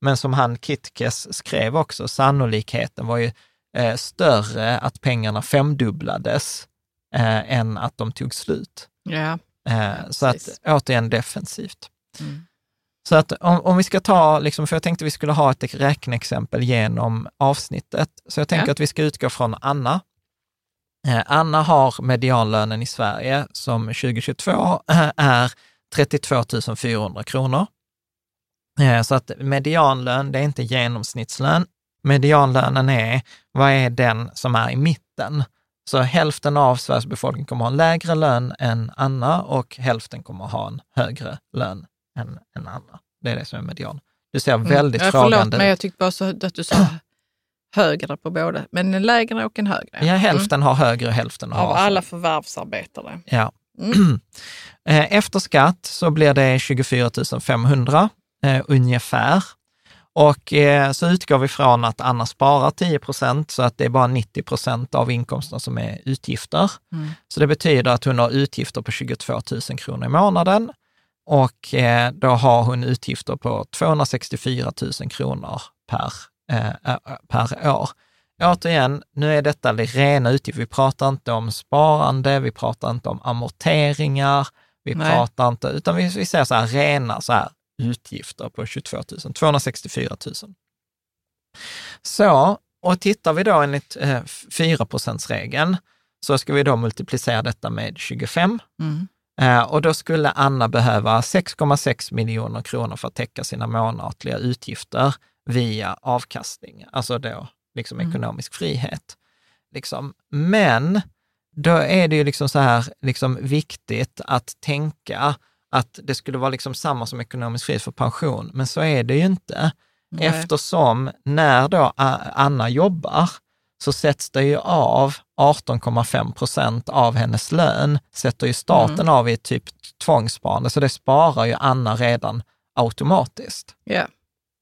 Men som han Kitkes skrev också, sannolikheten var ju eh, större att pengarna femdubblades eh, än att de tog slut.
Ja.
Eh, så att återigen defensivt.
Mm.
Så att om, om vi ska ta, liksom, för jag tänkte vi skulle ha ett räkneexempel genom avsnittet, så jag tänker
Ja.
att vi ska utgå från Anna. Eh, Anna har medianlönen i Sverige som 2022 är 32 400 kronor. Eh, Så att medianlön, det är inte genomsnittslön. Medianlönen är, vad är den som är i mitten? Så hälften av Sveriges befolkning kommer ha en lägre lön än Anna och hälften kommer ha en högre lön än, än Anna. Det är det som är median. Du ser väldigt
Mm.
frågande
Förlåt, men jag tyckte bara så att du sa högre på båda, men en lägre och en högre.
Ja, hälften har högre och hälften har
Av alla förvärvsarbetare.
Ja.
Mm.
Eh, Efter skatt så blir det 24 500 eh, ungefär. Och eh, så utgår vi från att Anna sparar 10 procent, så att det är bara 90 procent av inkomsten som är utgifter.
Mm.
Så det betyder att hon har utgifter på 22 000 kronor i månaden och eh, då har hon utgifter på 264 000 kronor per, eh, per år. Återigen, nu är detta rena utgifter. Vi pratar inte om sparande, vi pratar inte om amorteringar, vi
Nej.
pratar inte, utan vi, vi säger så här rena så här, utgifter på 22 000, 264 000. Så, och tittar vi då enligt eh, 4% regeln så ska vi då multiplicera detta med 25
Mm.
Eh, och då skulle Anna behöva 6,6 miljoner kronor för att täcka sina månatliga utgifter via avkastning, alltså då liksom
Mm.
ekonomisk frihet. Liksom. Men då är det ju liksom så här liksom viktigt att tänka att det skulle vara liksom samma som ekonomisk frihet för pension, men så är det ju inte.
Nej.
Eftersom när då Anna jobbar så sätts det ju av 18,5 procent av hennes lön, sätter ju staten
Mm.
av i ett typ tvångssparande, så det sparar ju Anna redan automatiskt.
Ja.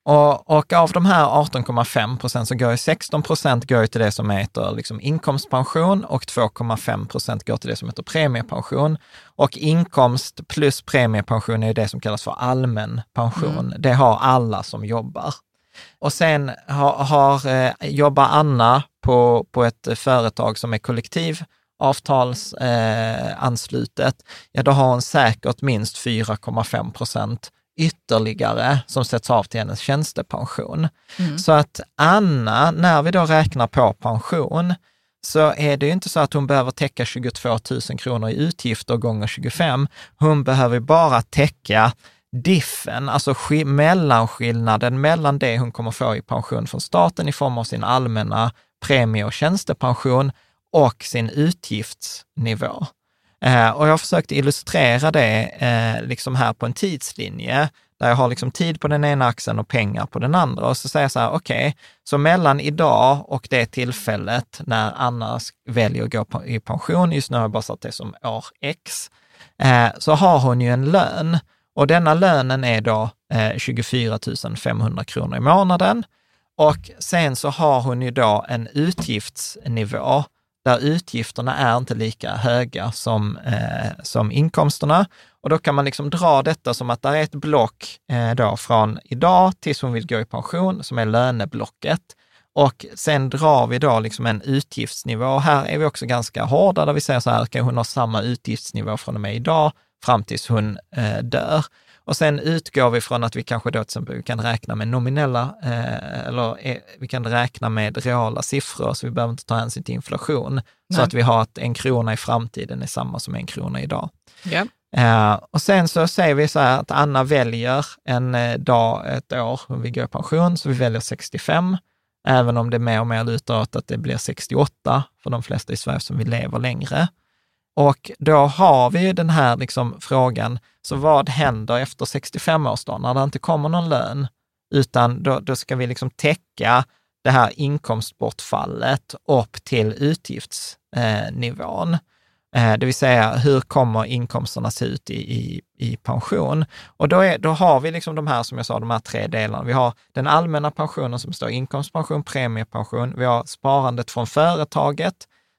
Och, och av de här 18,5 procent så går ju 16 procent går till det som heter liksom inkomstpension och 2,5 procent går till det som heter premiepension. Och inkomst plus premiepension är det som kallas för allmän pension. Det har alla som jobbar. Och sen har, har, eh, jobbar Anna på, på ett företag som är kollektiv avtalsanslutet, eh, ja då har hon säkert minst 4,5 procent ytterligare som sätts av till hennes tjänstepension. Så att Anna, när vi då räknar på pension, så är det ju inte så att hon behöver täcka 22 000 kronor i utgifter gånger 25. Hon behöver bara täcka diffen, alltså ski- mellanskillnaden mellan det hon kommer få i pension från staten i form av sin allmänna premie och tjänstepension och sin utgiftsnivå. Eh, och jag har försökt illustrera det eh, liksom här på en tidslinje, där jag har liksom tid på den ena axeln och pengar på den andra. Och så säger jag så här, okej, så mellan idag och det tillfället när Anna väljer att gå i pension, just nu har jag bara satt det som år X, eh, så har hon ju en lön. Och denna lönen är då eh, 24 500 kronor i månaden. Och sen så har hon ju då en utgiftsnivå där utgifterna är inte lika höga som, eh, som inkomsterna. Och då kan man liksom dra detta som att det är ett block eh, då från idag tills hon vill gå i pension, som är löneblocket. Och sen drar vi då liksom en utgiftsnivå. och Här är vi också ganska hårda, där vi säger så här, kan hon ha samma utgiftsnivå från och med idag fram tills hon eh, dör. Och sen utgår vi från att vi kanske då vi kan räkna med nominella, eh, eller eh, vi kan räkna med reala siffror, så vi behöver inte ta hänsyn till inflation. Så
Nej.
att vi har att en krona i framtiden är samma som en krona idag.
Ja.
Eh, och sen så säger vi så här att Anna väljer en eh, dag, ett år, hon vill gå i pension, så vi väljer 65, även om det mer och mer lutar åt att det blir 68 för de flesta i Sverige som vill leva längre. Och då har vi ju den här liksom frågan, så vad händer efter 65-årsdagen när det inte kommer någon lön? Utan då, då ska vi liksom täcka det här inkomstbortfallet upp till utgiftsnivån. Eh, det vill säga, hur kommer inkomsterna se ut i, i, i pension? Och då, är, då har vi liksom de här, som jag sa, de här tre delarna. Vi har den allmänna pensionen som består av inkomstpension, premiepension, vi har sparandet från företaget,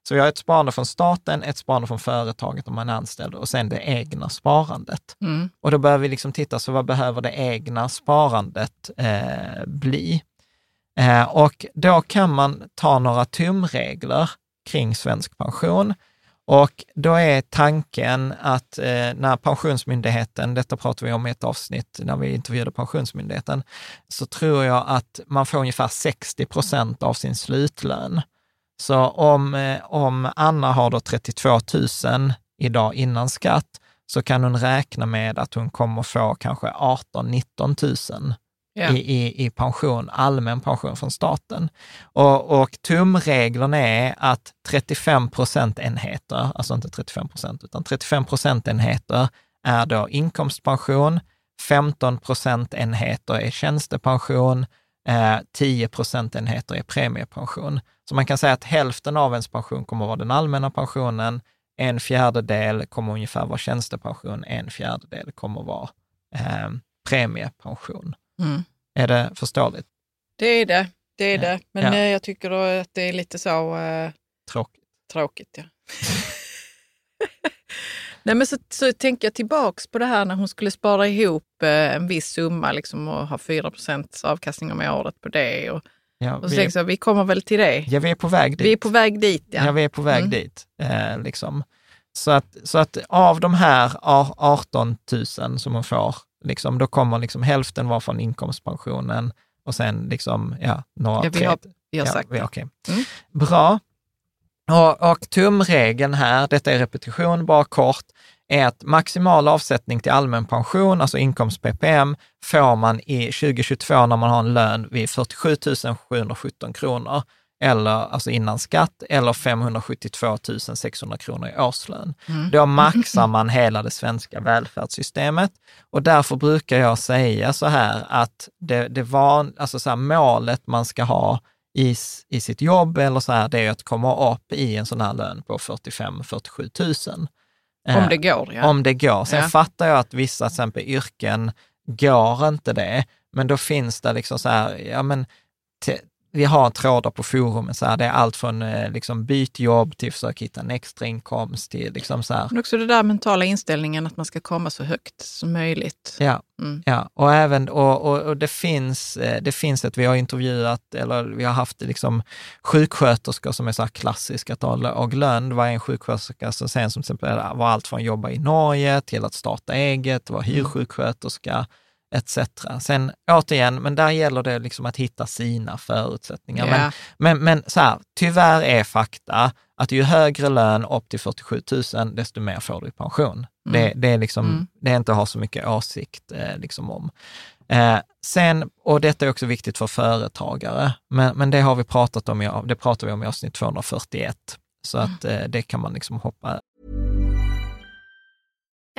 så vi har ett sparande från staten, ett sparande från företaget om man är anställd och sen det egna sparandet.
Mm.
Och då behöver vi liksom titta, så vad behöver det egna sparandet eh, bli? Eh, och då kan man ta några tumregler kring svensk pension. Och då är tanken att eh, när Pensionsmyndigheten, detta pratar vi om i ett avsnitt när vi intervjuade Pensionsmyndigheten, så tror jag att man får ungefär 60 procent av sin slutlön. Så om, eh, om Anna har då 32 000 idag innan skatt, så kan hon räkna med att hon kommer få kanske 18-19 000
Ja.
i, i, i pension, allmän pension från staten. Och, och tumreglerna är att 35 procentenheter, alltså inte 35 procent, utan 35 procentenheter är då inkomstpension, 15 procentenheter är tjänstepension, eh, 10 procentenheter är premiepension. Så man kan säga att hälften av ens pension kommer att vara den allmänna pensionen, en fjärdedel kommer ungefär vara tjänstepension, en fjärdedel kommer vara eh, premiepension.
Mm.
Är det förståeligt?
Det är det. Det är
Ja.
det. Men
Ja.
eh, jag tycker att det är lite så eh,
Tråkigt.
tråkigt. Ja. Nej, men så, så tänker jag tillbaks på det här när hon skulle spara ihop eh, en viss summa liksom, och ha 4% avkastning om året på det. Och,
Ja,
och så
vi,
tänker jag, vi kommer väl till det.
ja, vi är på väg dit.
Vi är på väg dit.
Ja,
Ja.
vi är på väg
Mm.
dit. Eh, liksom. så, att, så att av de här a- 18 000 som hon får, liksom, då kommer liksom hälften vara från inkomstpensionen och sen liksom, ja, några
Ja, vi har- vi har
ja,
sagt
vi,
det.
okej.
Mm.
Bra. Och, och tumregeln här, detta är repetition, bara kort, är att maximal avsättning till allmän pension, alltså inkomst-PPM, får man i 2022 när man har en lön vid 47 717 kronor, eller alltså innan skatt, eller 572 600 kronor i årslön. Då maxar man hela det svenska välfärdssystemet och därför brukar jag säga så här att det, det var, alltså så här, målet man ska ha i, i sitt jobb eller så här, det är att komma upp i en sån här lön på 45-47 000.
Om
Eh,
det går. Ja.
om det går. Sen
Ja.
fattar jag att vissa till exempel yrken går inte det, men då finns det liksom så här, ja men vi har trådar på forumet, så här, det är allt från eh, liksom byt jobb till försök hitta en extra inkomst till liksom så här,
Men också det där mentala inställningen att man ska komma så högt som möjligt.
ja,
Mm.
Ja, och även, och, och, och det finns, eh, det finns ett, vi har intervjuat, eller vi har haft liksom sjuksköterskor som är så här klassiska att ha låg lön. Det var en sjuksköterska som sen som exempel var allt från att jobba i Norge till att starta eget, var hyrsjuksköterska etc. Sen återigen, men där gäller det liksom att hitta sina förutsättningar. Men,
Ja.
men, men så här, tyvärr är fakta att ju högre lön upp till 47 000, desto mer får du i pension. Det, det, är liksom,
Mm.
det är inte att ha så mycket åsikt eh, liksom om. Eh, sen, och detta är också viktigt för företagare, men, men det har vi pratat om, i, det pratar vi om i avsnitt 241. Så att eh, det kan man liksom hoppa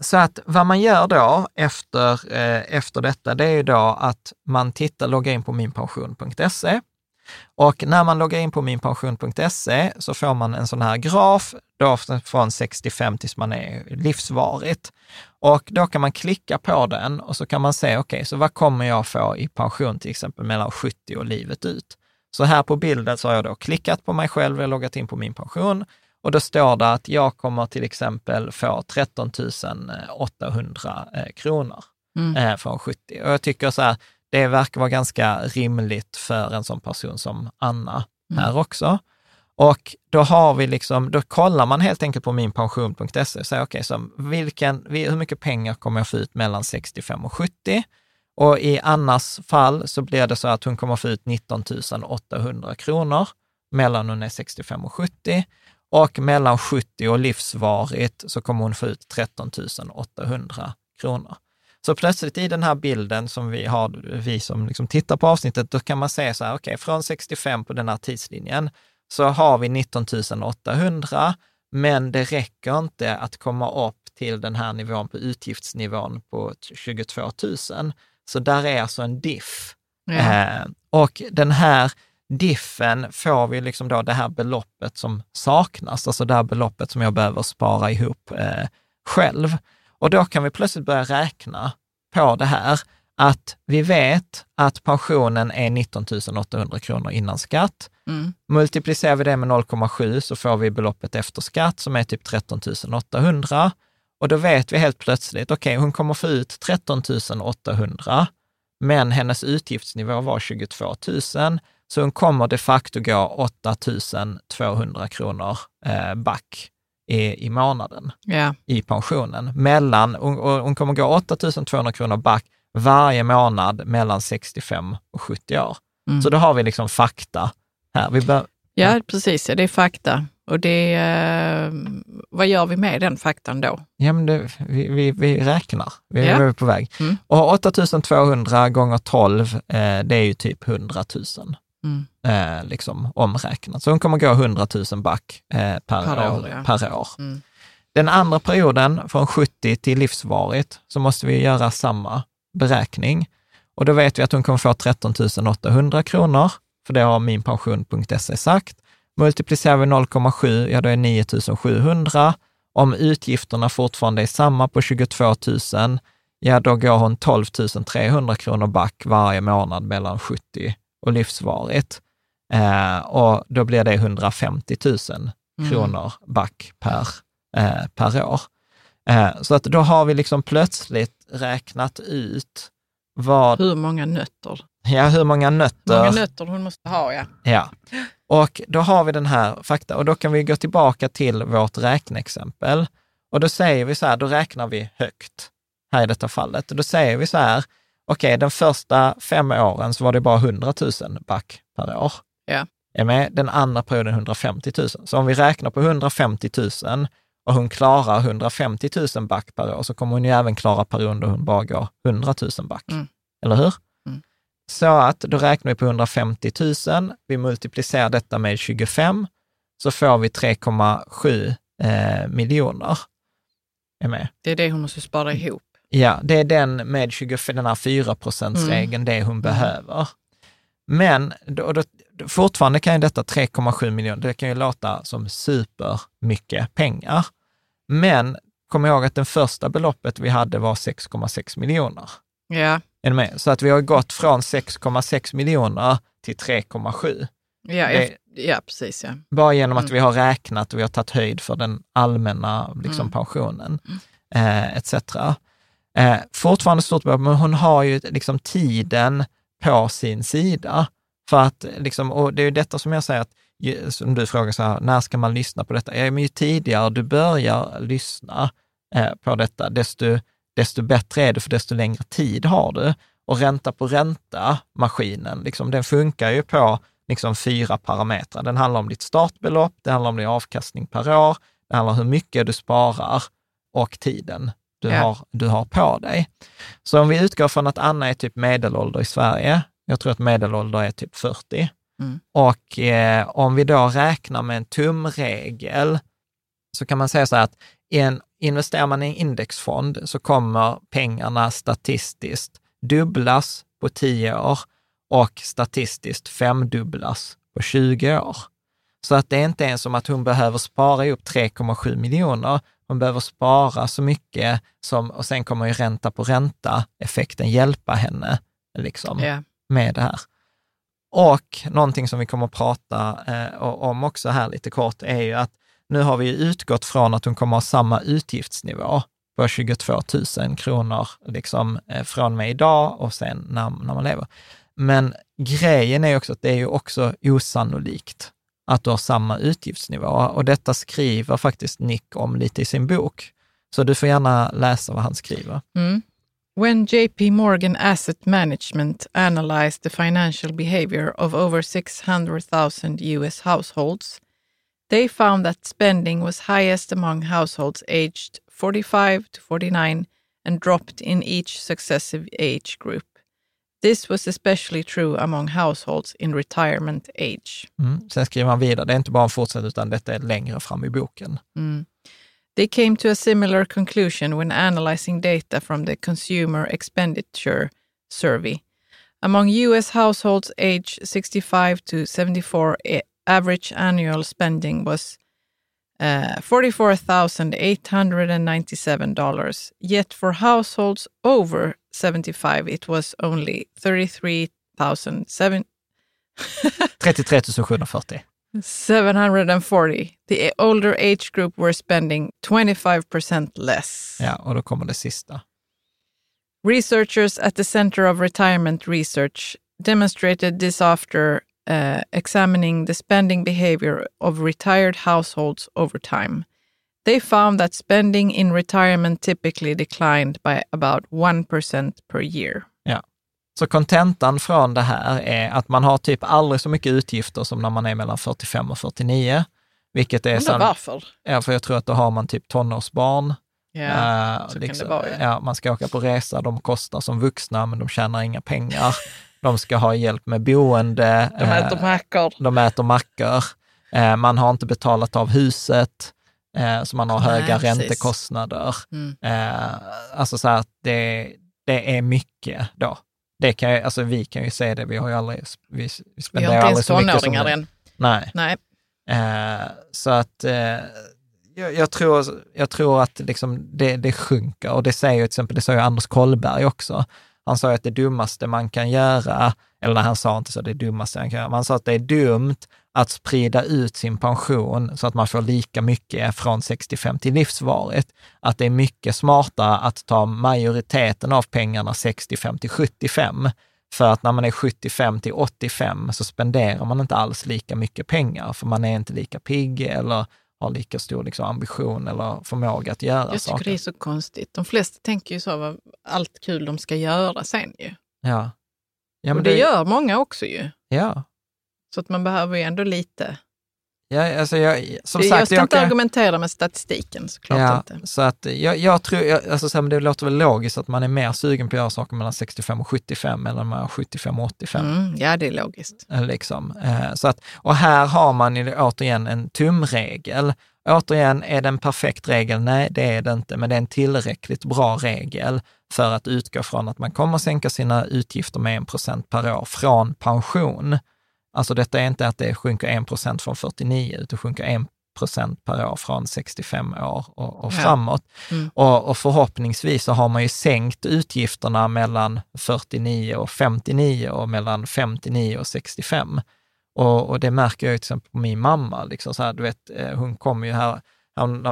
Så att vad man gör då efter, eh, efter detta, det är ju då att man tittar, loggar in på minpension.se. Och när man loggar in på minpension.se så får man en sån här graf då från 65 tills man är livsvarigt. Och då kan man klicka på den och så kan man se, okej, så vad kommer jag få i pension till exempel mellan 70 och livet ut? Så här på bilden så har jag då klickat på mig själv, och loggat in på min pension och då står det att jag kommer till exempel få 13 800 eh, kronor eh, från 70. Och jag tycker så här, det verkar vara ganska rimligt för en sån person som Anna här också. Och då har vi liksom, då kollar man helt enkelt på minpension.se och säger, okej, okay, så vilken, hur mycket pengar kommer jag få ut mellan 65 och 70? Och i annars fall så blir det så att hon kommer få ut 19 800 kronor mellan hon är 65 och 70 och mellan 70 och livsvarigt så kommer hon få ut 13 800 kronor. Så plötsligt i den här bilden som vi har, vi som liksom tittar på avsnittet, då kan man säga så här, okej, okay, från 65 på den här tidslinjen så har vi 19 800, men det räcker inte att komma upp till den här nivån på utgiftsnivån på 22 000. Så där är alltså en diff. Ja. Eh, och den här diffen får vi liksom då det här beloppet som saknas, alltså det här beloppet som jag behöver spara ihop eh, själv. Och då kan vi plötsligt börja räkna på det här, att vi vet att pensionen är 19 800 kronor innan skatt. Mm. Multiplicerar vi det med 0,7 så får vi beloppet efter skatt som är typ 13 800. Och då vet vi helt plötsligt, okej, okay, hon kommer få ut 13 800, men hennes utgiftsnivå var 22 000, så hon kommer de facto gå 8 200 kronor eh, back i, i månaden yeah. i pensionen. Mellan, hon, hon kommer gå 8 200 kronor back varje månad mellan 65 och 70 år. Mm. Så då har vi liksom fakta här. Vi bör,
ja, precis. Det är fakta. Och det, eh, vad gör vi med den faktan då?
Ja, men det, vi, vi, vi, räknar. Vi ja. är på väg. Mm. Och 8200 gånger 12, eh, det är ju typ 100 000. Mm. Eh, liksom omräknat. Så hon kommer gå 100 000 back eh, per, per, år. Ja. Per år. Mm. Den andra perioden, från 70 till livsvarigt, så måste vi göra samma beräkning. Och då vet vi att hon kommer få 13 800 kronor, för det har minpension.se sagt. Multiplicerar vi 0,7, ja då är 9 700. Om utgifterna fortfarande är samma på 22 000, ja då går hon 12 300 kronor back varje månad mellan 70 och livsvarigt. Eh, och då blir det 150 000 mm. kronor back per, eh, per år. Eh, så att då har vi liksom plötsligt räknat ut vad...
Hur många nötter?
Ja, hur många nötter.
Hur många nötter hon måste ha, ja.
Ja. Och då har vi den här fakta och då kan vi gå tillbaka till vårt räkneexempel. Och då säger vi så här, då räknar vi högt här i detta fallet. Och då säger vi så här, okej, okay, den första fem åren så var det bara 100 000 back per år.
Ja.
Är med? Den andra perioden 150 000. Så om vi räknar på 150 000 och hon klarar 150 000 back per år, så kommer hon ju även klara perioden då hon bara går 100 000 back. Mm. Eller hur? Mm. Så att då räknar vi på 150 000, vi multiplicerar detta med 25, så får vi 3,7 eh, miljoner. Är med?
Det är det hon måste spara ihop.
Ja, det är den med 25, den här 4 regeln mm. det hon mm. behöver. Men då, då, fortfarande kan ju detta 3,7 miljoner, det kan ju låta som supermycket pengar. Men kom ihåg att det första beloppet vi hade var 6,6 miljoner.
Ja.
Är med? Så att vi har gått från 6,6 miljoner till 3,7.
Ja, det, ja, precis. Ja.
Bara genom att mm. vi har räknat och vi har tagit höjd för den allmänna liksom, mm. pensionen, eh, etc. Eh, fortfarande stort behov, men hon har ju liksom tiden på sin sida. För att, liksom, och det är ju detta som jag säger, att, som du frågar så här, när ska man lyssna på detta? Ja, men ju tidigare du börjar lyssna eh, på detta, desto, desto bättre är det, för desto längre tid har du. Och ränta på ränta-maskinen, liksom, den funkar ju på liksom, fyra parametrar. Den handlar om ditt startbelopp, det handlar om din avkastning per år, det handlar om hur mycket du sparar och tiden du, ja. har, du har på dig. Så om vi utgår från att Anna är typ medelålder i Sverige, jag tror att medelålder är typ 40, mm. och eh, om vi då räknar med en tumregel, så kan man säga så här att en, investerar man i en indexfond så kommer pengarna statistiskt dubblas på 10 år och statistiskt femdubblas på 20 år. Så att det är inte ens som att hon behöver spara upp 3,7 miljoner, hon behöver spara så mycket som, och sen kommer ju ränta på ränta-effekten hjälpa henne liksom, yeah. med det här. Och någonting som vi kommer att prata eh, om också här lite kort är ju att nu har vi utgått från att hon kommer ha samma utgiftsnivå på 22 000 kronor liksom, eh, från mig idag och sen när, när man lever. Men grejen är också att det är ju också osannolikt att du har samma utgiftsnivå. Och detta skriver faktiskt Nick om lite i sin bok. Så du får gärna läsa vad han skriver.
Mm. When JP Morgan Asset Management analyzed the financial behavior of over 600,000 US households, they found that spending was highest among households aged 45 to 49 and dropped in each successive age group. This was especially true among households in retirement age.
Mm. Sen skriver han vidare, det är inte bara en fortsättning utan detta är längre fram i boken.
Mm. They came to a similar conclusion when analyzing data from the Consumer Expenditure Survey. Among US households aged 65 to 74, eh, average annual spending was uh, $44,897. Yet for households over 75, it was only 33,740.
33 740.
740. The older age group were spending 25% less.
Ja, och då kommer det sista.
Researchers at the Center of Retirement Research demonstrated this after uh, examining the spending behavior of retired households over time. They found that spending in retirement typically declined by about 1% per year.
Ja. Så kontentan från det här är att man har typ aldrig så mycket utgifter som när man är mellan 45 och 49. Vilket är
Undrar varför?
Ja, för jag tror att då har man typ tonårsbarn.
Ja,
Eh,
så
liksom,
kan det vara. Ja.
ja, man ska åka på resa, de kostar som vuxna, men de tjänar inga pengar. de ska ha hjälp med boende.
De äter
eh,
mackor.
de äter mackor. Eh, man har inte betalat av huset, eh, så man har
Nej,
höga
precis.
räntekostnader.
Mm.
Eh, alltså så att det, det är mycket då. Det kan alltså vi kan ju se det, vi har ju aldrig, vi, vi
Vi
spenderar
har inte
aldrig
ens
så mycket som
tonåringar än.
Nej.
Nej.
Eh, så att eh, jag, jag, tror, jag tror att liksom det, det sjunker och det säger ju till exempel, det sa ju Anders Kollberg också. Han sa ju att det dummaste man kan göra, eller nej, han sa inte så, det dummaste man kan göra, men han sa att det är dumt att sprida ut sin pension så att man får lika mycket från 65 till livsvarigt. Att det är mycket smartare att ta majoriteten av pengarna 65 till 75. För att när man är 75 till 85 så spenderar man inte alls lika mycket pengar, för man är inte lika pigg eller har lika stor liksom, ambition eller förmåga att göra
Jag tycker
saker.
det är så konstigt. De flesta tänker ju så, vad, allt kul de ska göra sen ju.
Ja. Ja,
och det, gör många också ju.
Ja.
Så att man behöver ju ändå lite.
Ja, alltså jag, som
jag
sagt,
ska
jag
inte
kan-
argumentera med statistiken såklart
ja,
inte.
Så att jag, jag tror, jag, alltså så här, men det låter väl logiskt att man är mer sugen på att göra saker mellan 65 och 75 än mellan 75 och 85.
Mm, ja, det är logiskt.
Eh, Liksom. Eh, Så att, och här har man ju återigen en tumregel. Återigen, är det en perfekt regel? Nej, det är det inte, men det är en tillräckligt bra regel för att utgå från att man kommer att sänka sina utgifter med 1 procent per år från pension. Alltså detta är inte att det sjunker 1 procent från 49, utan sjunker 1 procent per år från 65 år och, och
Ja.
framåt.
Mm.
Och, och förhoppningsvis så har man ju sänkt utgifterna mellan 49 och 59 och mellan 59 och 65. Och, och det märker jag till exempel på min mamma. Liksom så här, du vet, eh, hon kom ju här,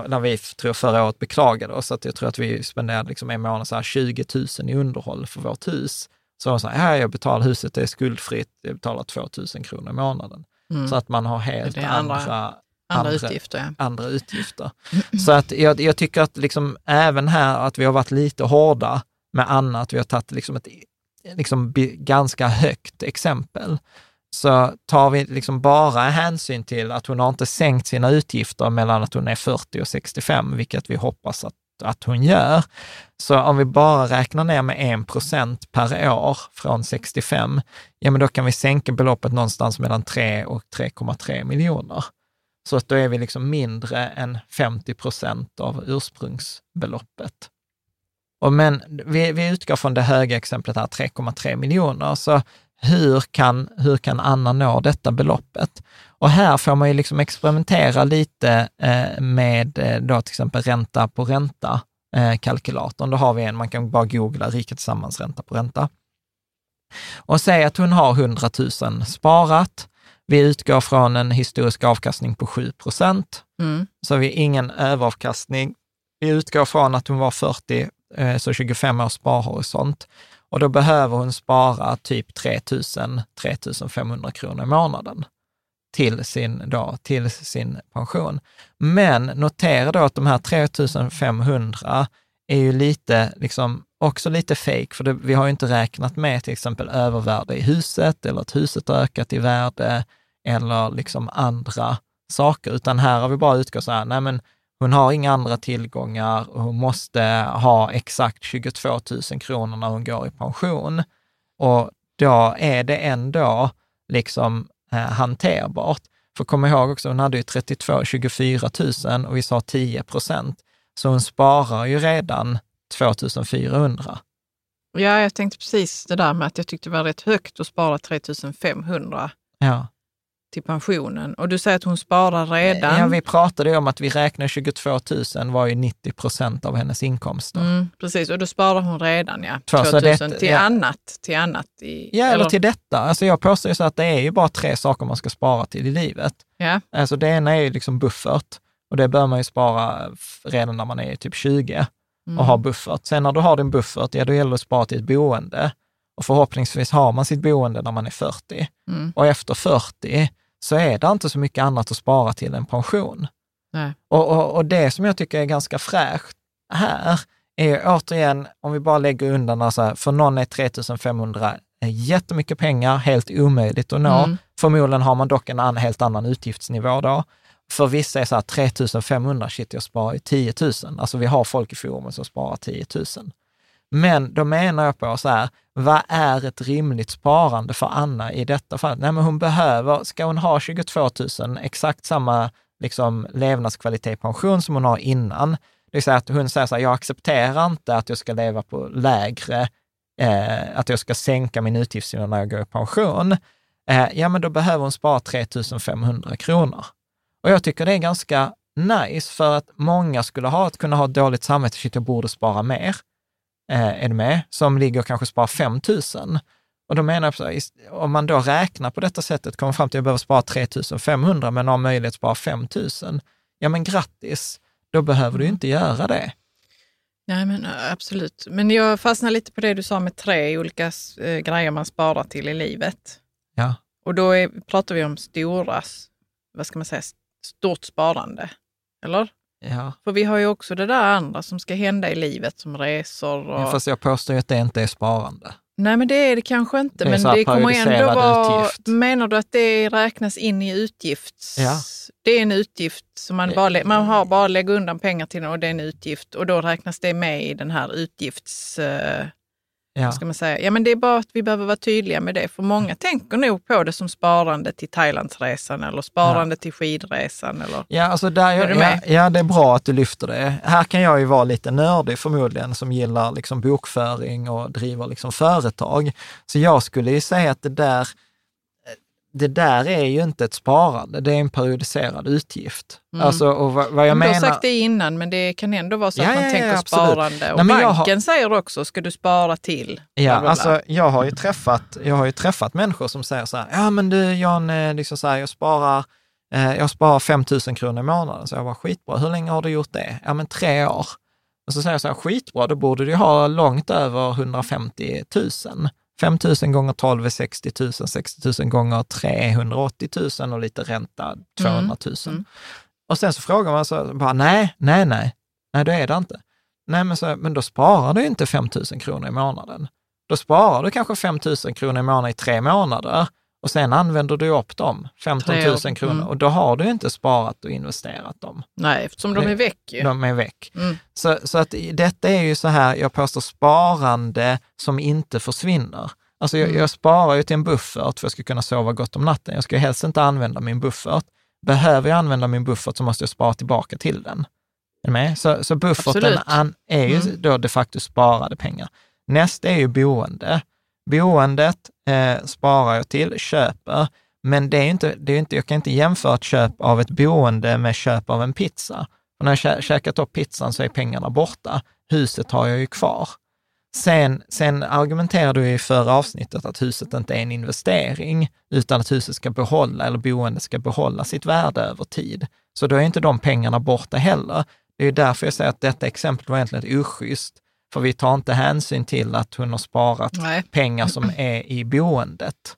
när vi tror förra året beklagade oss, att jag tror att vi spenderade liksom en månad så här 20 000 i underhåll för vårt hus. Så hon sa, ja, jag betalar huset, det är skuldfritt, jag betalar 2 000 kronor i månaden.
Mm.
Så att man har helt
andra-
andra,
Andra utgifter, ja.
andra utgifter. Så att jag, jag tycker att liksom även här att vi har varit lite hårda med annat, vi har tagit liksom ett liksom ganska högt exempel. Så tar vi liksom bara hänsyn till att hon har inte sänkt sina utgifter mellan att hon är 40 och 65, vilket vi hoppas att, att hon gör. Så om vi bara räknar ner med 1 procent per år från 65, ja men då kan vi sänka beloppet någonstans mellan 3 och 3,3 miljoner. Så att då är vi liksom mindre än 50 procent av ursprungsbeloppet. Och men vi, vi utgår från det höga exemplet här, 3,3 miljoner. Så hur kan, hur kan Anna nå detta beloppet? Och här får man ju liksom experimentera lite eh, med eh, då till exempel ränta på ränta eh, kalkylatorn. Då har vi en, man kan bara googla rika tillsammans ränta på ränta. Och säga att hon har 100 000 sparat. Vi utgår från en historisk avkastning på 7 procent.
Mm.
Så vi har ingen överavkastning. Vi utgår från att hon var 40, eh, så 25 års sparhorisont. Och då behöver hon spara typ 3 000, 3 500 kronor i månaden till sin, då, till sin pension. Men notera då att de här 3500 är ju lite, liksom, också lite fake, för det, vi har ju inte räknat med till exempel övervärde i huset eller att huset har ökat i värde eller liksom andra saker, utan här har vi bara utgått så här, nej men hon har inga andra tillgångar och hon måste ha exakt 22 000 kronor när hon går i pension. Och då är det ändå liksom eh, hanterbart. För kom ihåg också, hon hade ju 32, 24 000 och vi sa 10 procent. Så hon sparar ju redan 2 400.
Ja, jag tänkte precis det där med att jag tyckte det var rätt högt att spara 3 500
Ja.
Till pensionen. Och du säger att hon sparar redan.
ja, vi pratade ju om att vi räknar 22 000 var ju 90 procent av hennes inkomster.
Mm, precis, och då sparar hon redan ja,
Två, så
2000
det-
till,
ja.
annat, till annat. I,
Ja, eller till detta. Alltså jag påstår ju så att det är ju bara tre saker man ska spara till i livet.
Ja,
Alltså det ena är ju liksom buffert och det bör man ju spara redan när man är typ 20 och ha buffert. Sen när du har din buffert, ja då gäller det att spara till ett boende. Och förhoppningsvis har man sitt boende när man är 40.
Mm.
Och efter 40 så är det inte så mycket annat att spara till än pension. Och, och, och det som jag tycker är ganska fräscht här är återigen, om vi bara lägger undan, alltså, för någon är 3500 jättemycket pengar, helt omöjligt att nå.
Mm.
Förmodligen har man dock en an, helt annan utgiftsnivå då. För vissa är så här 3500, shit jag sparar ju 10 000. Alltså vi har folk i forumet som sparar 10 000. Men då menar jag på så här, vad är ett rimligt sparande för Anna i detta fall? Nej, men hon behöver, ska hon ha 22 000, exakt samma liksom, levnadskvalitet i pension som hon har innan, det vill säga att hon säger så här, jag accepterar inte att jag ska leva på lägre, eh, att jag ska sänka min utgiftsnivå när jag går i pension. Eh, ja, men då behöver hon spara 3 500 kronor. Och jag tycker det är ganska nice för att många skulle ha att kunna ha ett dåligt samvete, shit jag borde spara mer. Eh, är du med? Som ligger och kanske sparar 5 000. Och då menar jag, om man då räknar på detta sättet, kommer fram till att jag behöver spara 3 500 men har möjlighet att spara 5 000. Ja men grattis, då behöver du ju inte göra det.
nej, men äh, absolut. Men jag fastnar lite på det du sa med tre olika äh, grejer man sparar till i livet.
Ja,
Och då är, pratar vi om stora, vad ska man säga, stort sparande. Eller?
Ja.
För vi har ju också det där andra som ska hända i livet som resor och...
ja fast jag påstår ju att det inte är sparande.
Nej, men det är det kanske inte.
Det
men det kommer ändå vara...
utgift.
Menar du att det räknas in i utgifts...
Ja.
Det är en utgift som man bara, man har bara lägger undan pengar till och det är en utgift och då räknas det med i den här utgifts...
Ja.
Ska man säga? Ja, men det är bara att vi behöver vara tydliga med det. För många tänker nog på det som sparande till Thailandsresan eller sparande till skidresan. Eller...
Ja, alltså där,
Är du
ja, ja, det är bra att du lyfter det. Här kan jag ju vara lite nördig förmodligen, som gillar liksom bokföring och driver liksom företag. Så jag skulle ju säga att det där, det där är ju inte ett sparande, det är en periodiserad utgift. Alltså, och vad, vad jag
Men du har
menar...
sagt det innan, men det kan ändå vara så
Ja,
att man
ja, ja,
tänker
absolut.
sparande. Och
Nej, jag har-
banken säger också, ska du spara till?
Ja,
bla, bla.
alltså jag har ju träffat, jag har ju träffat människor som säger så här, ja men du Jan, eh, liksom så här, jag sparar, eh, jag sparar 5 000 kronor i månaden. Så jag var skitbra, hur länge har du gjort det? Ja men tre år. Och så säger jag så här, skitbra, då borde du ha långt över 150 000. 5 000 gånger 12 är 60 000, 60 000 gånger 3 är 180 000 och lite ränta 200 000.
Mm.
Och sen så frågar man så bara, nej, nej, nej, nej det är det inte. Nej, men, så, men då sparar du inte 5 000 kronor i månaden. Då sparar du kanske 5 000 kronor i månaden i tre månader och sen använder du upp dem, 15
Tre
000
år,
kronor,
mm.
och då har du inte sparat och investerat dem.
Nej, eftersom de är väck ju.
De är väck.
Mm.
Så, så att detta är ju så här, jag påstår sparande som inte försvinner. Alltså jag,
Mm.
jag sparar ju till en buffert för att jag ska kunna sova gott om natten. Jag ska helst inte använda min buffert. Behöver jag använda min buffert så måste jag spara tillbaka till den. Är med? Så, så bufferten
Absolut.
är ju
Mm.
då de facto sparade pengar. Nästa är ju boende. Boendet eh, sparar jag till, köper, men det är inte, det är inte, jag kan inte jämföra ett köp av ett boende med köp av en pizza. Och när jag kä- käkat upp pizzan så är pengarna borta. Huset har jag ju kvar. Sen, sen argumenterar du i förra avsnittet att huset inte är en investering, utan att huset ska behålla, eller boendet ska behålla sitt värde över tid. Så då är inte de pengarna borta heller. Det är därför jag säger att detta exempel var egentligen ett oschysst, för vi tar inte hänsyn till att hon har sparat
Nej.
pengar som är i boendet.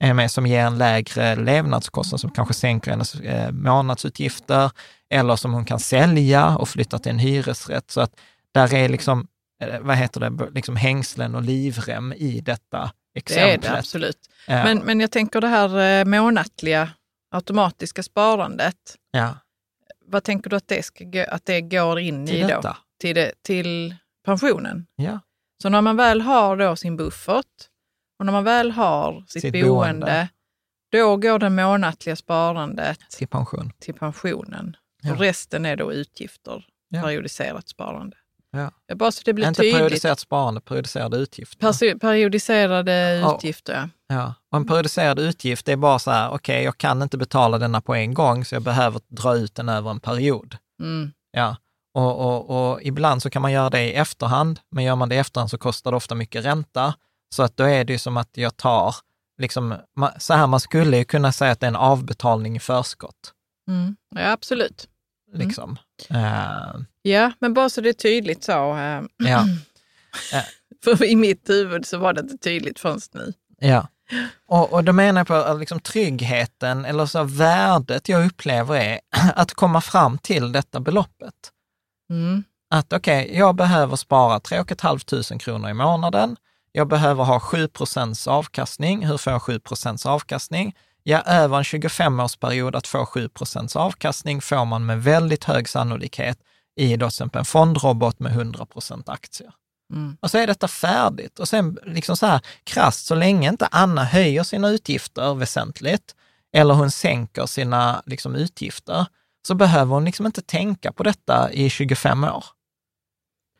Med som ger en lägre levnadskostnad, som kanske sänker hennes eh, månadsutgifter, eller som hon kan sälja och flytta till en hyresrätt. Så att där är liksom, eh, vad heter det, liksom hängslen och livrem i detta exemplet.
Det är det absolut.
Ja.
Men, men jag tänker det här eh, månatliga automatiska sparandet.
ja,
Vad tänker du att det, ska, att det går in
till
i då?
detta.
Till, det, till pensionen?
Ja.
Så när man väl har då sin buffert och när man väl har sitt,
Sitt
boende,
boende.
då går det månatliga sparandet
till pension.
till pensionen.
Ja.
Och resten är då utgifter,
Ja.
periodiserat sparande.
Ja.
Bara så det blir
Inte
tydligt.
periodiserat sparande, periodiserade utgifter.
Persi- periodiserade utgifter, ja.
Ja, och en periodiserad utgift är bara så här, okej, jag kan inte betala denna på en gång, så jag behöver dra ut den över en period.
Mm.
Ja, och, och, och ibland så kan man göra det i efterhand, men gör man det i efterhand så kostar det ofta mycket ränta. Så att då är det ju som att jag tar, liksom, så här, man skulle ju kunna säga att det är en avbetalning i förskott.
Mm. Ja, absolut.
Liksom. Eh,
Ja, men bara så det är tydligt så. eh,
ja,
För i mitt huvud så var det inte tydligt förrän nu.
ja. Och, och då menar jag på att liksom tryggheten, eller så värdet jag upplever är att komma fram till detta beloppet.
Mm.
att okej, jag behöver spara 3 500 kronor i månaden. Jag behöver ha 7% avkastning. Hur får jag 7 avkastning? Ja, över en 25-årsperiod att få 7% avkastning får man med väldigt hög sannolikhet i då till exempel en fondrobot med 100 aktier.
Mm.
Och så är detta färdigt. Och sen liksom så här krasst, så länge inte Anna höjer sina utgifter väsentligt, eller hon sänker sina liksom, utgifter, så behöver hon liksom inte tänka på detta i 25 år.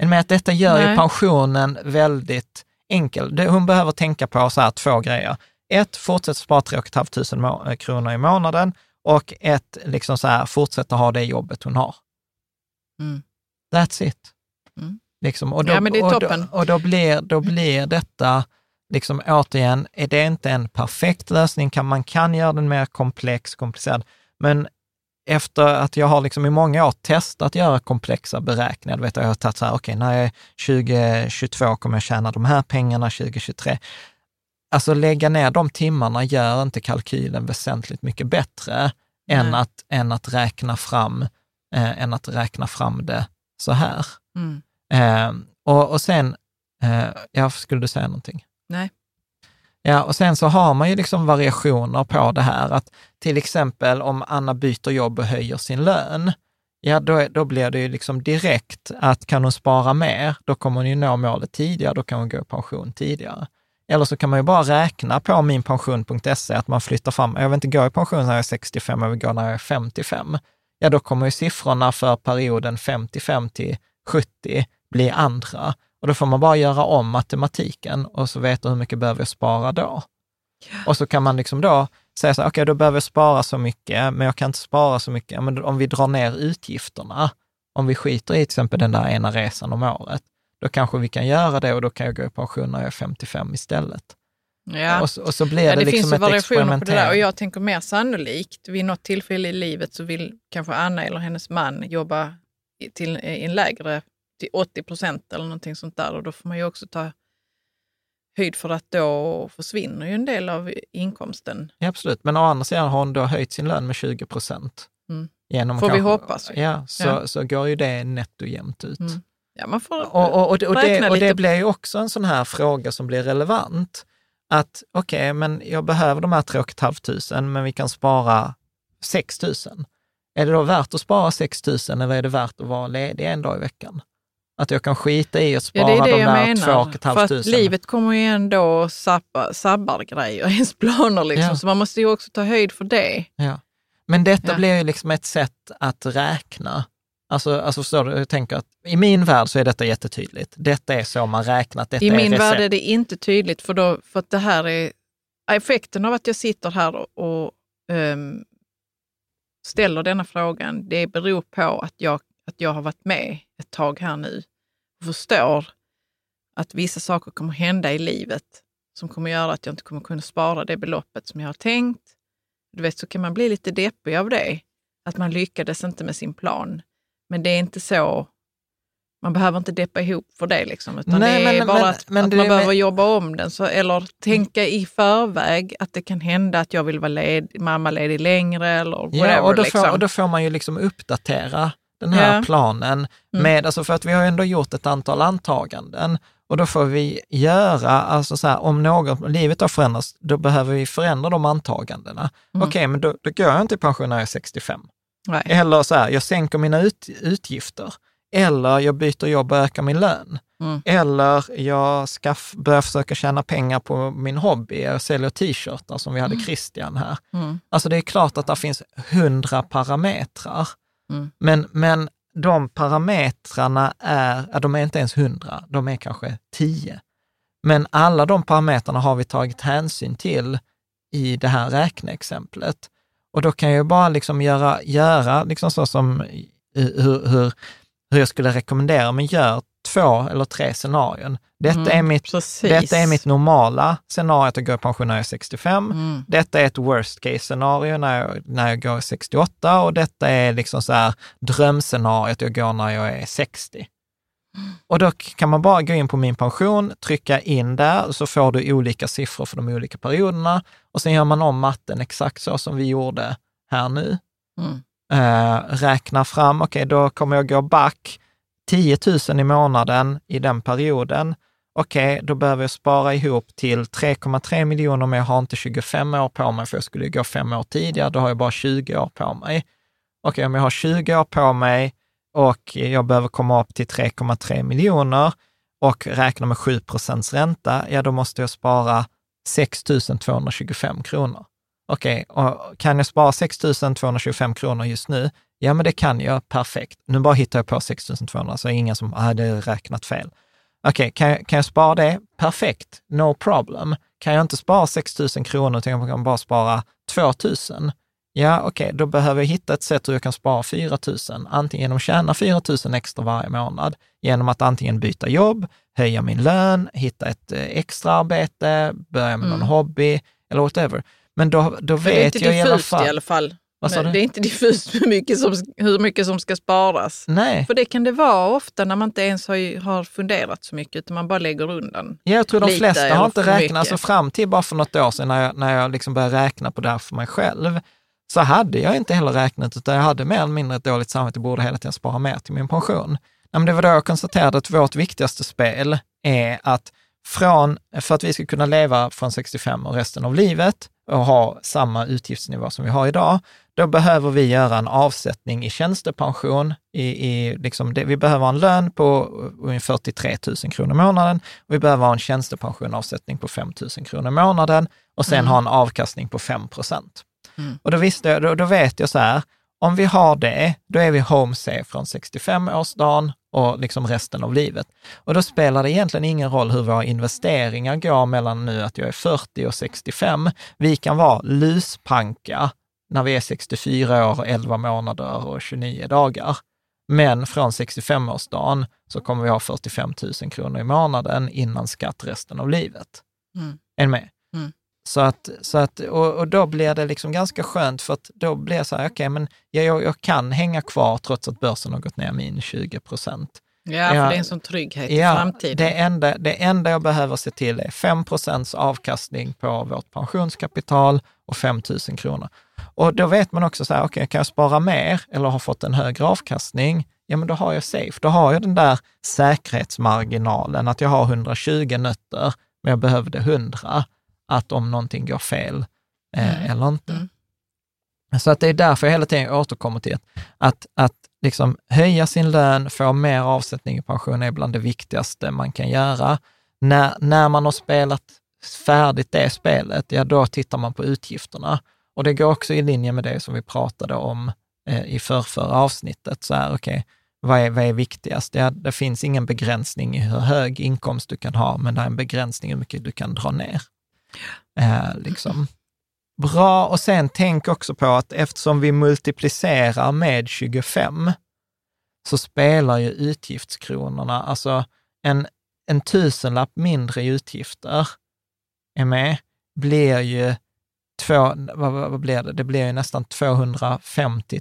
Med att detta gör ju
Nej.
pensionen väldigt enkel. Hon behöver tänka på så här två grejer. Ett, fortsätta spara 3 500 må- kronor i månaden och ett, liksom så här, fortsätta ha det jobbet hon har.
Mm.
That's it.
Mm.
Liksom, och då,
Ja, men det är
och då-
toppen.
Och då blir, då blir detta, liksom återigen, är det inte en perfekt lösning? Kan, man kan göra den mer komplex, komplicerad, men efter att jag har liksom i många år testat att göra komplexa beräkningar, du vet, jag har tagit så här, okej, när jag är 2022 kommer jag tjäna de här pengarna, 2023. Alltså lägga ner de timmarna gör inte kalkylen väsentligt mycket bättre än att, än att räkna fram eh, än att räkna fram det så här.
Mm.
Eh, och, och sen, eh, ja, skulle du säga någonting?
Nej.
Ja, och sen så har man ju liksom variationer på det här, att till exempel om Anna byter jobb och höjer sin lön, ja då, då blir det ju liksom direkt att kan hon spara mer, då kommer hon ju nå målet tidigare, då kan hon gå i pension tidigare. Eller så kan man ju bara räkna på minpension.se att man flyttar fram, jag vill inte gå i pension när jag är 65, jag vill gå när jag är 55. Ja, då kommer ju siffrorna för perioden 55 till 70 bli andra. Och då får man bara göra om matematiken och så veta hur mycket behöver jag spara då. Och så kan man liksom då säga så här, okej, då behöver jag spara så mycket, men jag kan inte spara så mycket. Men om vi drar ner utgifterna, om vi skiter i till exempel den där ena resan om året, då kanske vi kan göra det och då kan jag gå i pension när jag är 55 istället.
Ja.
Och, så, och så blir
Ja,
det,
det
liksom ett
variationer på det där och jag tänker mer sannolikt vid något tillfälle i livet så vill kanske Anna eller hennes man jobba till en lägre, 80 procent eller någonting sånt där och då får man ju också ta höjd för att då försvinner ju en del av inkomsten.
Ja, absolut. Men å andra sidan har hon då höjt sin lön med 20 procent.
Mm.
Genom
Får vi
kanske-
hoppas.
Ja, så,
Ja.
så går ju det netto jämnt ut.
Mm. Ja, man får
Och, och, och, det- och, det, och det blir ju också en sån här fråga som blir relevant. Att okej, men jag behöver de här 3 500, men vi kan spara 6 000. Är det då värt att spara 6 000 eller är det värt att vara ledig en dag i veckan? Att jag kan skita i att spara
Ja, det är det
de där 2
menar. För
500.
att livet kommer ju ändå sabba, sabbar grejer ens planer. Liksom.
Ja.
Så man måste ju också ta höjd för det.
Ja. Men detta
Ja.
blir ju liksom ett sätt att räkna. Alltså, alltså du, jag tänker att i min värld så är detta jättetydligt. Detta är så man räknat, detta
I
är
min
recept.
värld är det inte tydligt för, då, för att det här är effekten av att jag sitter här och, och ehm, ställer denna frågan. Det beror på att jag, att jag har varit med ett tag här nu och förstår att vissa saker kommer hända i livet som kommer göra att jag inte kommer kunna spara det beloppet som jag har tänkt. Du vet, så kan man bli lite deppig av det, att man lyckades inte med sin plan. Men det är inte så Man behöver inte deppa ihop för det, liksom, utan
Nej,
det är
men-
bara
men-
att,
men
att man behöver jobba om den. Så, eller tänka i förväg att det kan hända att jag vill vara led, mammaledig längre eller whatever.
Ja, och då,
liksom.
får, och då får man ju liksom uppdatera den här
Ja.
planen med, alltså för att vi har ändå gjort ett antal antaganden och då får vi göra, alltså så här, om något, livet har förändrats, då behöver vi förändra de antagandena. Okej, men då, då går jag inte i pension när jag är 65.
Nej.
Eller så här, jag sänker mina ut, utgifter. Eller jag byter jobb och ökar min lön.
Mm.
Eller jag ska f- börja försöka tjäna pengar på min hobby. Jag säljer t-shirtar som vi hade Christian här.
Mm.
Alltså det är klart att det finns hundra parametrar.
Mm.
Men, men de parametrarna är, de är inte ens hundra, de är kanske tio. Men alla de parametrarna har vi tagit hänsyn till i det här räkneexemplet. Och då kan jag bara liksom göra, göra liksom så som hur, hur, hur jag skulle rekommendera, men gör två eller tre scenarion. Detta,
Mm,
är, mitt,
precis.
detta är mitt normala scenario att jag går i pension när jag är 65.
Mm.
Detta är ett worst case scenario när jag, när jag går i 68 och detta är liksom så här drömscenariot jag går när jag är 60. Och då kan man bara gå in på min pension, trycka in där och så får du olika siffror för de olika perioderna och sen gör man om matten exakt så som vi gjorde här nu.
Mm.
Eh, räkna fram, okej då kommer jag gå back 10 000 i månaden i den perioden. Okej, då behöver jag spara ihop till 3,3 miljoner, men jag har inte 25 år på mig, för jag skulle ju gå fem år tidigare, då har jag bara 20 år på mig. Okej, om jag har 20 år på mig och jag behöver komma upp till 3,3 miljoner och räkna med 7 procents ränta, ja då måste jag spara 6 225 kronor. Okej, och kan jag spara 6 225 kronor just nu? Ja, men det kan jag, perfekt. Nu bara hittar jag på 6 200, så är det ingen som hade räknat fel. Okej, kan, jag, kan jag spara det? Perfekt, no problem. Kan jag inte spara 6 000 kronor, utan jag kan bara spara 2 000? Ja, okej, då behöver jag hitta ett sätt hur jag kan spara 4 000. Antingen genom att tjäna 4 000 extra varje månad, genom att antingen byta jobb, höja min lön, hitta ett eh, extra arbete, börja med någon
Mm.
hobby eller whatever. Men då, då
det är
vet
inte
jag i alla
diffust
fall.
i alla fall. Men? Det är inte diffust hur mycket, som, hur mycket som ska sparas.
Nej,
För det kan det vara ofta när man inte ens har, har funderat så mycket, utan man bara lägger undan.
jag tror de flesta har inte räknat,
mycket.
alltså fram till bara för något år sedan när jag, när jag liksom började räkna på det här för mig själv, så hade jag inte heller räknat, utan jag hade mer eller mindre ett dåligt samvete, jag borde hela tiden spara mer till min pension. Nej, men det var då jag konstaterade att vårt viktigaste spel är att från, för att vi ska kunna leva från 65 och resten av livet och ha samma utgiftsnivå som vi har idag, då behöver vi göra en avsättning i tjänstepension. I, i liksom det, vi behöver ha en lön på ungefär 43 000 kronor i månaden och vi behöver ha en tjänstepensionavsättning på 5 000 kronor i månaden och sen ha en avkastning på 5 procent. Och då, visste jag, då, då vet jag så här, om vi har det, då är vi home safe från 65-årsdagen och liksom resten av livet. Och då spelar det egentligen ingen roll hur våra investeringar går mellan nu att jag är 40 och 65. Vi kan vara luspanka när vi är 64 år, 11 månader och 29 dagar. Men från 65-årsdagen så kommer vi ha 45 000 kronor i månaden innan skatt resten av livet.
Mm.
Är ni med?
Mm.
Så att, så att, och, och då blir det liksom ganska skönt för att då blir det så här, okej, men jag, jag, jag kan hänga kvar trots att börsen har gått ner min 20 procent.
Ja, för
Ja.
det är en sån trygghet i
Ja,
framtiden.
det enda, det enda jag behöver se till är 5 procents avkastning på vårt pensionskapital och 5 000 kronor. Och då vet man också så här, okej, kan jag spara mer eller har fått en högre avkastning? Ja, men då har jag safe. Då har jag den där säkerhetsmarginalen, att jag har 120 nötter, men jag behövde 100, att om någonting går fel eh, eller inte.
Mm.
Så att det är därför jag hela tiden återkommer till att, att, att liksom höja sin lön, få mer avsättning i pension är bland det viktigaste man kan göra. När, när man har spelat färdigt det spelet, ja då tittar man på utgifterna. Och det går också i linje med det som vi pratade om eh, i förrförra avsnittet. Så här, okay, vad, är, vad är viktigast? Ja, det finns ingen begränsning i hur hög inkomst du kan ha, men det är en begränsning i hur mycket du kan dra ner. Eh, liksom. Bra, och sen tänk också på att eftersom vi multiplicerar med 25, så spelar ju utgiftskronorna, alltså en, en tusenlapp mindre i utgifter, är med, blir ju två, vad, vad blir det? Det blir ju nästan 250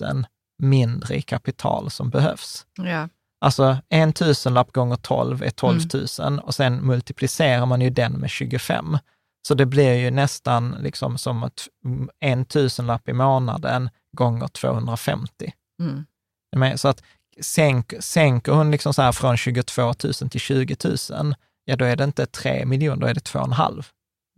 000 mindre i kapital som behövs.
Ja.
Alltså en tusenlapp gånger 12 är 12 000 och sen multiplicerar man ju den med 25. Så det blir ju nästan liksom som att en tusenlapp i månaden gånger 250.
Mm.
Men, så att sänk, sänker hon liksom så här från 22 000 till 20 000, ja då är det inte 3 miljoner, då är det 2,5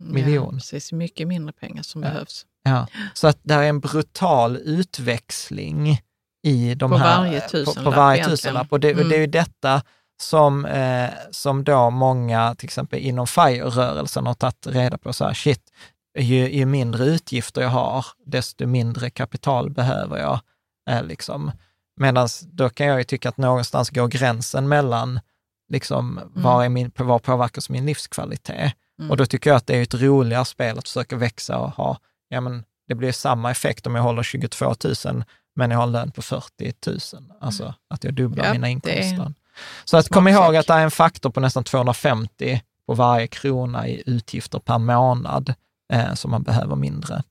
miljon.
Ja, precis, mycket mindre pengar som
Ja.
behövs.
Ja. Så att det är en brutal utväxling i de
På
här...
varje
på,
tusenlapp
på varje
egentligen.
tusenlapp. Och det, och det är
Mm.
ju detta som, eh, som då många, till exempel inom FIRE-rörelsen, har tagit reda på. så här, shit, ju, ju mindre utgifter jag har, desto mindre kapital behöver jag. Eh, liksom. Medan då kan jag ju tycka att någonstans går gränsen mellan liksom, vad, är min, vad påverkas min livskvalitet?
Mm.
Och då tycker jag att det är ett roligare spel att försöka växa och ha, ja men det blir samma effekt om jag håller 22 000 men jag har en lön på 40 000. Alltså att jag dubblar
Ja,
mina inkomster. Så att kom ihåg att det är en faktor på nästan 250 på varje krona i utgifter per månad eh, som man behöver mindre.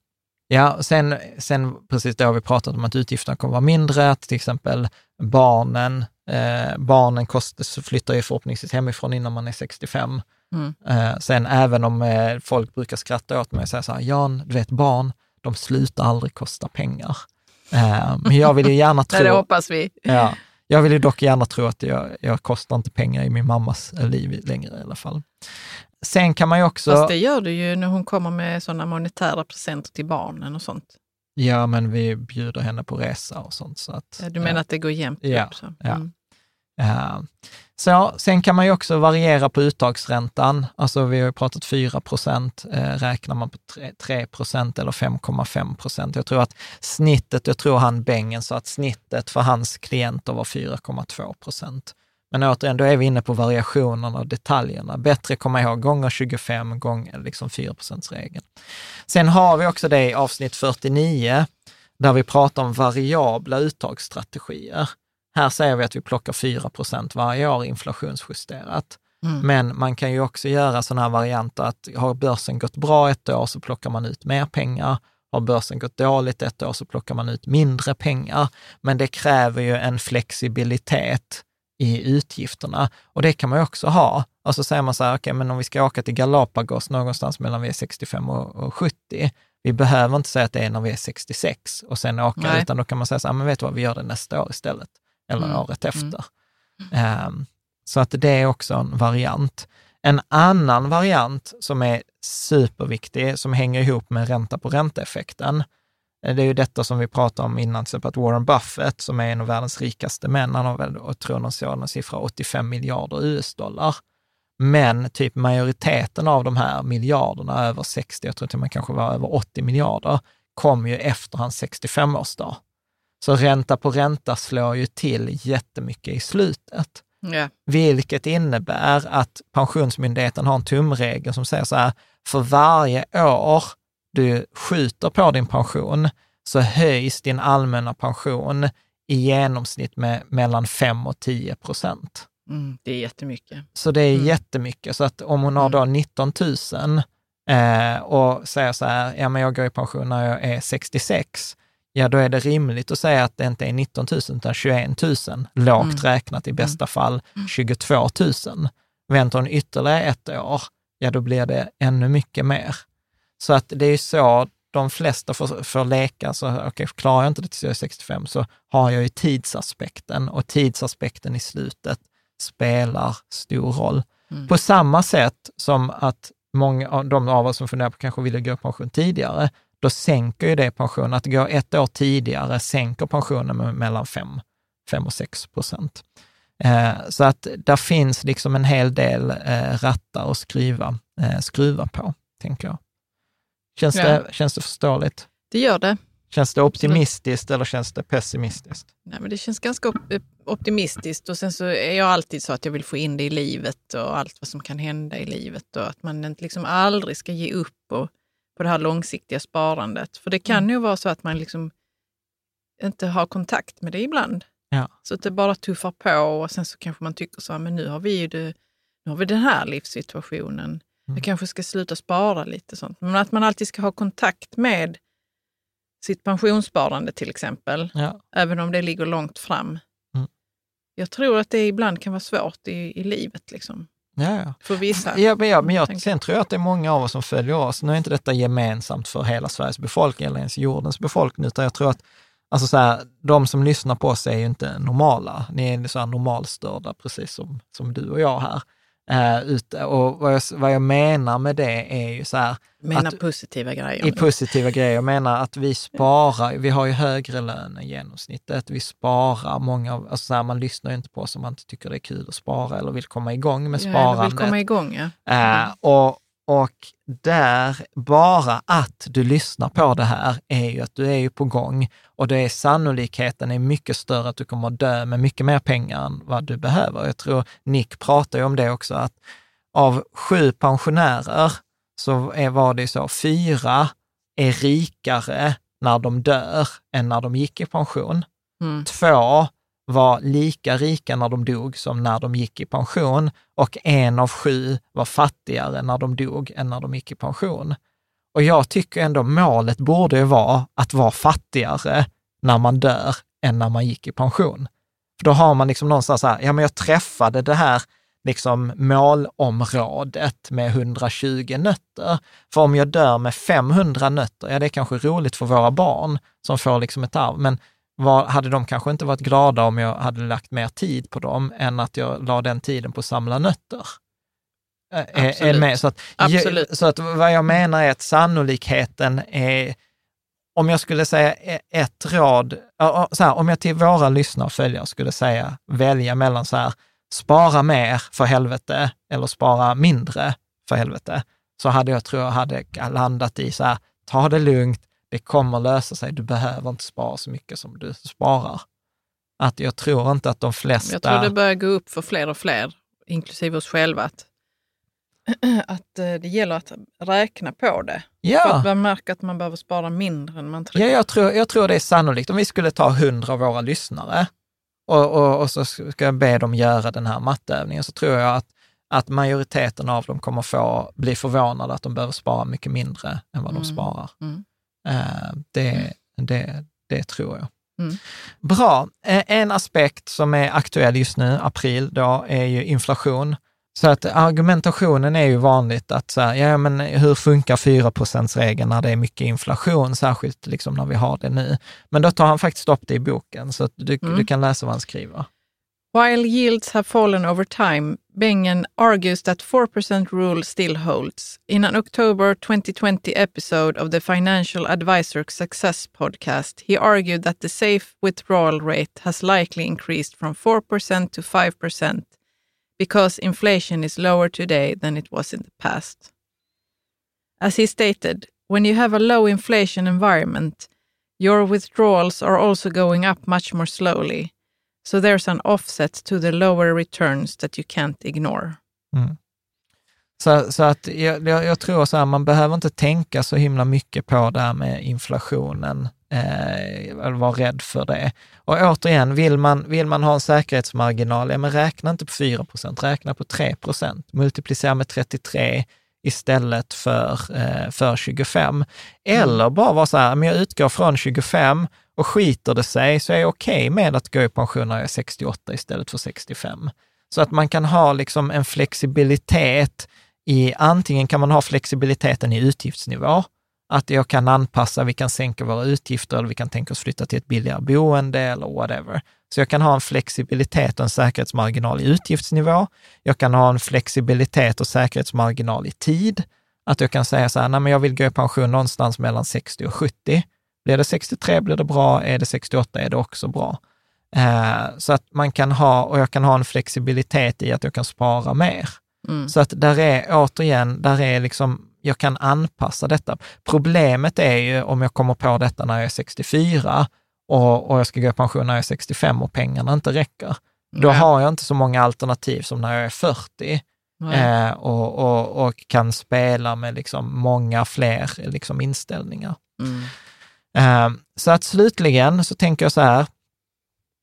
Ja, sen, sen precis då har vi pratat om att utgifterna kommer vara mindre, att till exempel barnen, eh, barnen kostar, flyttar ju förhoppningsvis hemifrån innan man är 65.
Mm.
Eh, sen även om eh, folk brukar skratta åt mig och säga så här, Jan, du vet barn, de slutar aldrig kosta pengar. Eh, men jag vill ju gärna
Nej, det
tro,
hoppas vi.
ja, jag vill ju dock gärna tro att jag, jag kostar inte pengar i min mammas liv längre i alla fall. Sen kan man ju också,
Fast det gör du ju när hon kommer med sådana monetära presenter till barnen och sånt.
ja men vi bjuder henne på resa och sånt. Så att,
Ja, Du menar att det går jämnt
Ja,
upp? Så. Mm.
Ja. Eh, så, sen kan man ju också variera på uttagsräntan. Alltså vi har ju pratat 4 procent. Eh, räknar man på 3, procent eller 5,5 procent? Jag tror att snittet, jag tror han Bengen sa att snittet för hans klienter var 4,2 procent. Men återigen, då är vi inne på variationerna och detaljerna. Bättre komma ihåg gånger 25 gånger liksom 4% regeln. Sen har vi också det i avsnitt 49, där vi pratar om variabla uttagsstrategier. Här säger vi att vi plockar 4% varje år inflationsjusterat.
Mm.
Men man kan ju också göra sådana här varianter att har börsen gått bra ett år så plockar man ut mer pengar. Har börsen gått dåligt ett år så plockar man ut mindre pengar. Men det kräver ju en flexibilitet i utgifterna och det kan man ju också ha. Och så säger man så här, okej, men om vi ska åka till Galapagos någonstans mellan vi är 65 och, och 70, vi behöver inte säga att det är när vi är 66 och sen åka,
Nej.
utan då kan man säga så här, men vet du vad, vi gör det nästa år istället, eller
Mm.
året efter. Ehm, så att det är också en variant. En annan variant som är superviktig, som hänger ihop med ränta på ränta-effekten, eh, det är ju detta som vi pratade om innan, till exempel att Warren Buffett, som är en av världens rikaste män, han har väl, jag tror någon sådan siffra, 85 miljarder US-dollar. Men typ majoriteten av de här miljarderna, över 60, jag tror till med kanske var över 80 miljarder, kom ju efter hans 65-årsdag. Så ränta på ränta slår ju till jättemycket i slutet.
Ja.
Vilket innebär att Pensionsmyndigheten har en tumregel som säger så här, för varje år du skjuter på din pension så höjs din allmänna pension i genomsnitt med mellan 5 och 10 procent.
Mm. Det är jättemycket.
Så det är
Mm.
jättemycket. Så att om hon har då 19 000 eh, och säger så här, ja men jag går i pension när jag är 66, ja då är det rimligt att säga att det inte är 19 000 utan 21 000, lågt
Mm.
räknat i bästa fall 22 000. Väntar hon ytterligare ett år, ja då blir det ännu mycket mer. Så att det är så de flesta får, får leka, så okej, klarar jag inte det tills jag är 65 så har jag ju tidsaspekten och tidsaspekten i slutet spelar stor roll.
Mm.
På samma sätt som att många av de av oss som funderar på kanske vill gå i pension tidigare, då sänker ju det pensionen. Att gå ett år tidigare sänker pensionen med mellan 5, 5 och 6 procent. Eh, så att där finns liksom en hel del eh, rattar att skruva, eh, skruva på, tänker jag. Känns,
Ja.
det, känns det förståeligt?
Det gör det.
Känns det optimistiskt eller känns det pessimistiskt?
Nej, men det känns ganska op- optimistiskt och sen så är jag alltid så att jag vill få in det i livet och allt vad som kan hända i livet och att man inte liksom aldrig ska ge upp och, på det här långsiktiga sparandet. För det kan ju vara så att man liksom inte har kontakt med det ibland.
Ja.
Så att det bara tuffar på och sen så kanske man tycker så här, men nu har vi ju det, nu har vi den här livssituationen. Jag kanske ska sluta spara lite sånt. Men att man alltid ska ha kontakt med sitt pensionssparande till exempel
Ja.
även om det ligger långt fram.
Mm.
Jag tror att det ibland kan vara svårt i, i livet, liksom,
Ja, ja.
för vissa.
Ja, men, ja, men jag, sen tror jag att det är många av oss som följer oss. Nu är inte detta gemensamt för hela Sveriges befolkning eller ens jordens befolkning, utan jag tror att alltså så här, de som lyssnar på oss är ju inte normala. Ni är så här normalstörda, precis som, som du och jag här. Ute. Och vad jag, vad jag menar med det är ju så här,
Menar
att-
positiva grejer.
i
nu.
positiva grejer. Jag menar att vi sparar, vi har ju högre lön än genomsnittet. Vi sparar många alltså så här, man lyssnar ju inte på oss om man inte tycker det är kul att spara eller vill komma igång med
Ja,
sparandet.
vill komma igång, ja.
Eh, och, och där, bara att du lyssnar på det här är ju att du är ju på gång och det är sannolikheten är mycket större att du kommer att dö med mycket mer pengar än vad du behöver. Jag tror Nick pratar ju om det också, att av sju pensionärer så är, var det så, fyra är rikare när de dör än när de gick i pension.
Mm.
Två var lika rika när de dog som när de gick i pension och en av sju var fattigare när de dog än när de gick i pension. Och jag tycker ändå målet borde ju vara att vara fattigare när man dör än när man gick i pension. För då har man liksom någonstans så här, ja men jag träffade det här liksom målområdet med 120 nötter. För om jag dör med 500 nötter, ja det är kanske roligt för våra barn som får liksom ett arv, men var, hade de kanske inte varit glada om jag hade lagt mer tid på dem än att jag la den tiden på att samla nötter. Är- Är,
Absolut.
med? Så, att,
Absolut.
så att vad jag menar är att sannolikheten är, om jag skulle säga ett råd, så här, om jag till våra lyssnare och följare skulle säga välja mellan så här, spara mer för helvete eller spara mindre för helvete, så hade jag tror jag hade landat i så här, ta det lugnt, det kommer lösa sig, du behöver inte spara så mycket som du sparar. Att jag tror inte att de flesta...
Jag tror det börjar gå upp för fler och fler, inklusive oss själva, att, att eh, det gäller att räkna på det. För
ja,
att man märker att man behöver spara mindre än man tror.
ja jag, tror, jag tror det är sannolikt. Om vi skulle ta hundra av våra lyssnare och, och, och så ska jag be dem göra den här matteövningen, så tror jag att, att majoriteten av dem kommer få bli förvånade att de behöver spara mycket mindre än vad de
Mm.
sparar.
Mm.
Eh, det, det, det tror jag.
Mm.
Bra. Eh, En aspekt som är aktuell just nu, april, då, är ju inflation. Så att argumentationen är ju vanligt att så här, ja men hur funkar 4 regeln när det är mycket inflation, särskilt liksom när vi har det nu. Men då tar han faktiskt upp det i boken, så du,
Mm.
du kan läsa vad han skriver.
While yields have fallen over time, Bengen argues that 4% rule still holds. In an October 2020 episode of the Financial Advisor Success podcast, he argued that the safe withdrawal rate has likely increased from 4% to 5% because inflation is lower today than it was in the past. As he stated, when you have a low inflation environment, your withdrawals are also going up much more slowly. So there's an offset to the lower returns that you can't ignore.
Så, så att jag, jag, tror så här, man behöver inte tänka så himla mycket på det här med inflationen, eh, eller vara rädd för det. Och återigen, vill man, vill man ha en säkerhetsmarginal, ja men räkna inte på 4% räkna på 3% multiplicera med 33 istället för, eh, för 25. Eller bara vara så här, men jag utgår från 25 och skiter det sig så är jag okej med att gå i pension när jag är 68 istället för 65. Så att man kan ha liksom en flexibilitet i, antingen kan man ha flexibiliteten i utgiftsnivå, att jag kan anpassa, vi kan sänka våra utgifter eller vi kan tänka oss flytta till ett billigare boende eller whatever. Så jag kan ha en flexibilitet och en säkerhetsmarginal i utgiftsnivå. Jag kan ha en flexibilitet och säkerhetsmarginal i tid. Att jag kan säga så här, nej men jag vill gå i pension någonstans mellan 60 och 70. Blir det 63 blir det bra, är det 68 är det också bra. Eh, så att man kan ha, och jag kan ha en flexibilitet i att jag kan spara mer.
Mm.
Så att där är återigen, där är liksom, jag kan anpassa detta. Problemet är ju om jag kommer på detta när jag är 64 och, och jag ska gå i pension när jag är 65 och pengarna inte räcker. Då
Ja.
har jag inte så många alternativ som när jag är 40
Nej.
eh, och, och, och kan spela med liksom många fler liksom inställningar.
Mm.
Eh, så att slutligen så tänker jag så här,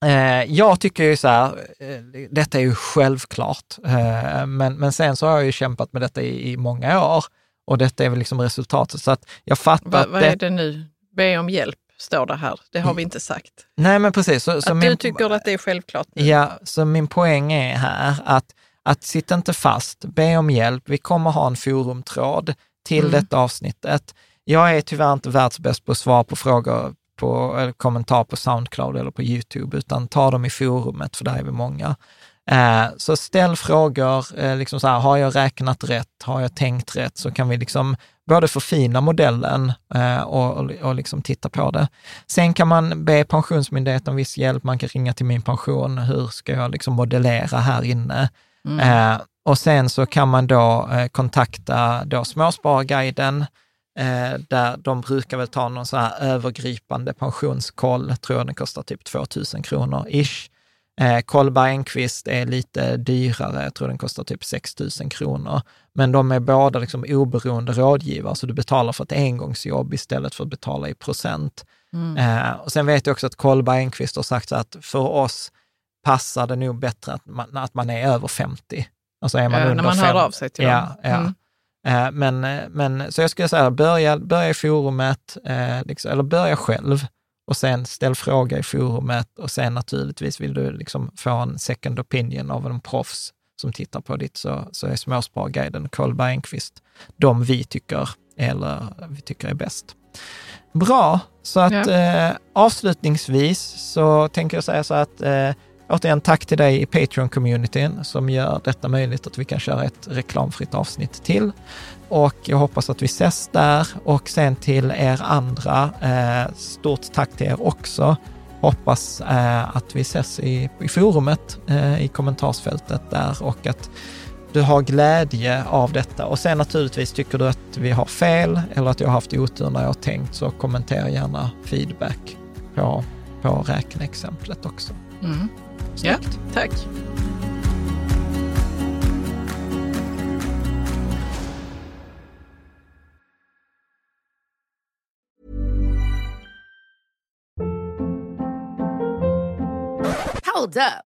eh, jag tycker ju så här, eh, detta är ju självklart, eh, men, men sen så har jag ju kämpat med detta i, i många år och detta är väl liksom resultatet. Så att jag fattar
Va, vad
det,
är det nu? Be om hjälp? står det här. Det har vi inte sagt.
Nej, men precis. Så, så
att
min,
du tycker att det är självklart nu.
Ja, så min poäng är här att, att sitta inte fast, be om hjälp. Vi kommer ha en forumtråd till
Mm.
detta avsnittet. Jag är tyvärr inte världsbäst på att svara på frågor på, eller kommentar på Soundcloud eller på YouTube, utan ta dem i forumet, för där är vi många. Eh, så ställ frågor, eh, liksom så här, har jag räknat rätt? Har jag tänkt rätt? Så kan vi liksom både förfina modellen eh, och, och, och liksom titta på det. Sen kan man be Pensionsmyndigheten om viss hjälp, man kan ringa till Min Pension, hur ska jag liksom modellera här inne? Eh, och sen så kan man då eh, kontakta då Småspararguiden, eh, där de brukar väl ta någon så här övergripande pensionskoll, tror jag den kostar typ 2 000 kronor ish. Eh, Kollberg Enquist är lite dyrare, jag tror den kostar typ 6 000 kronor. Men de är båda liksom oberoende rådgivare, så du betalar för ett engångsjobb istället för att betala i procent. Eh, och sen vet jag också att Kollberg Enquist har sagt att för oss passar det nog bättre att man, att man är över 50. Alltså är man
Ja, när
under
man hör
50
av sig till
ja,
dem.
Ja.
Mm.
Eh, Men, eh, men, så jag skulle säga, börja, börja i forumet, eh, liksom, eller börja själv och sen ställ fråga i forumet och sen naturligtvis vill du liksom få en second opinion av en proffs som tittar på ditt så, så är Småsparguiden Karl Enquist de vi tycker, eller vi tycker är bäst. Bra, så att
Ja.
eh, avslutningsvis så tänker jag säga så att eh, återigen tack till dig i Patreon-communityn som gör detta möjligt att vi kan köra ett reklamfritt avsnitt till. Och jag hoppas att vi ses där och sen till er andra, eh, stort tack till er också. Hoppas eh, att vi ses i, i forumet, eh, i kommentarsfältet där och att du har glädje av detta. Och sen naturligtvis tycker du att vi har fel eller att jag har haft otur när jag har tänkt så kommentera gärna feedback på, på räkneexemplet också.
Mm. Ja,
Snyggt.
tack.
Hold up.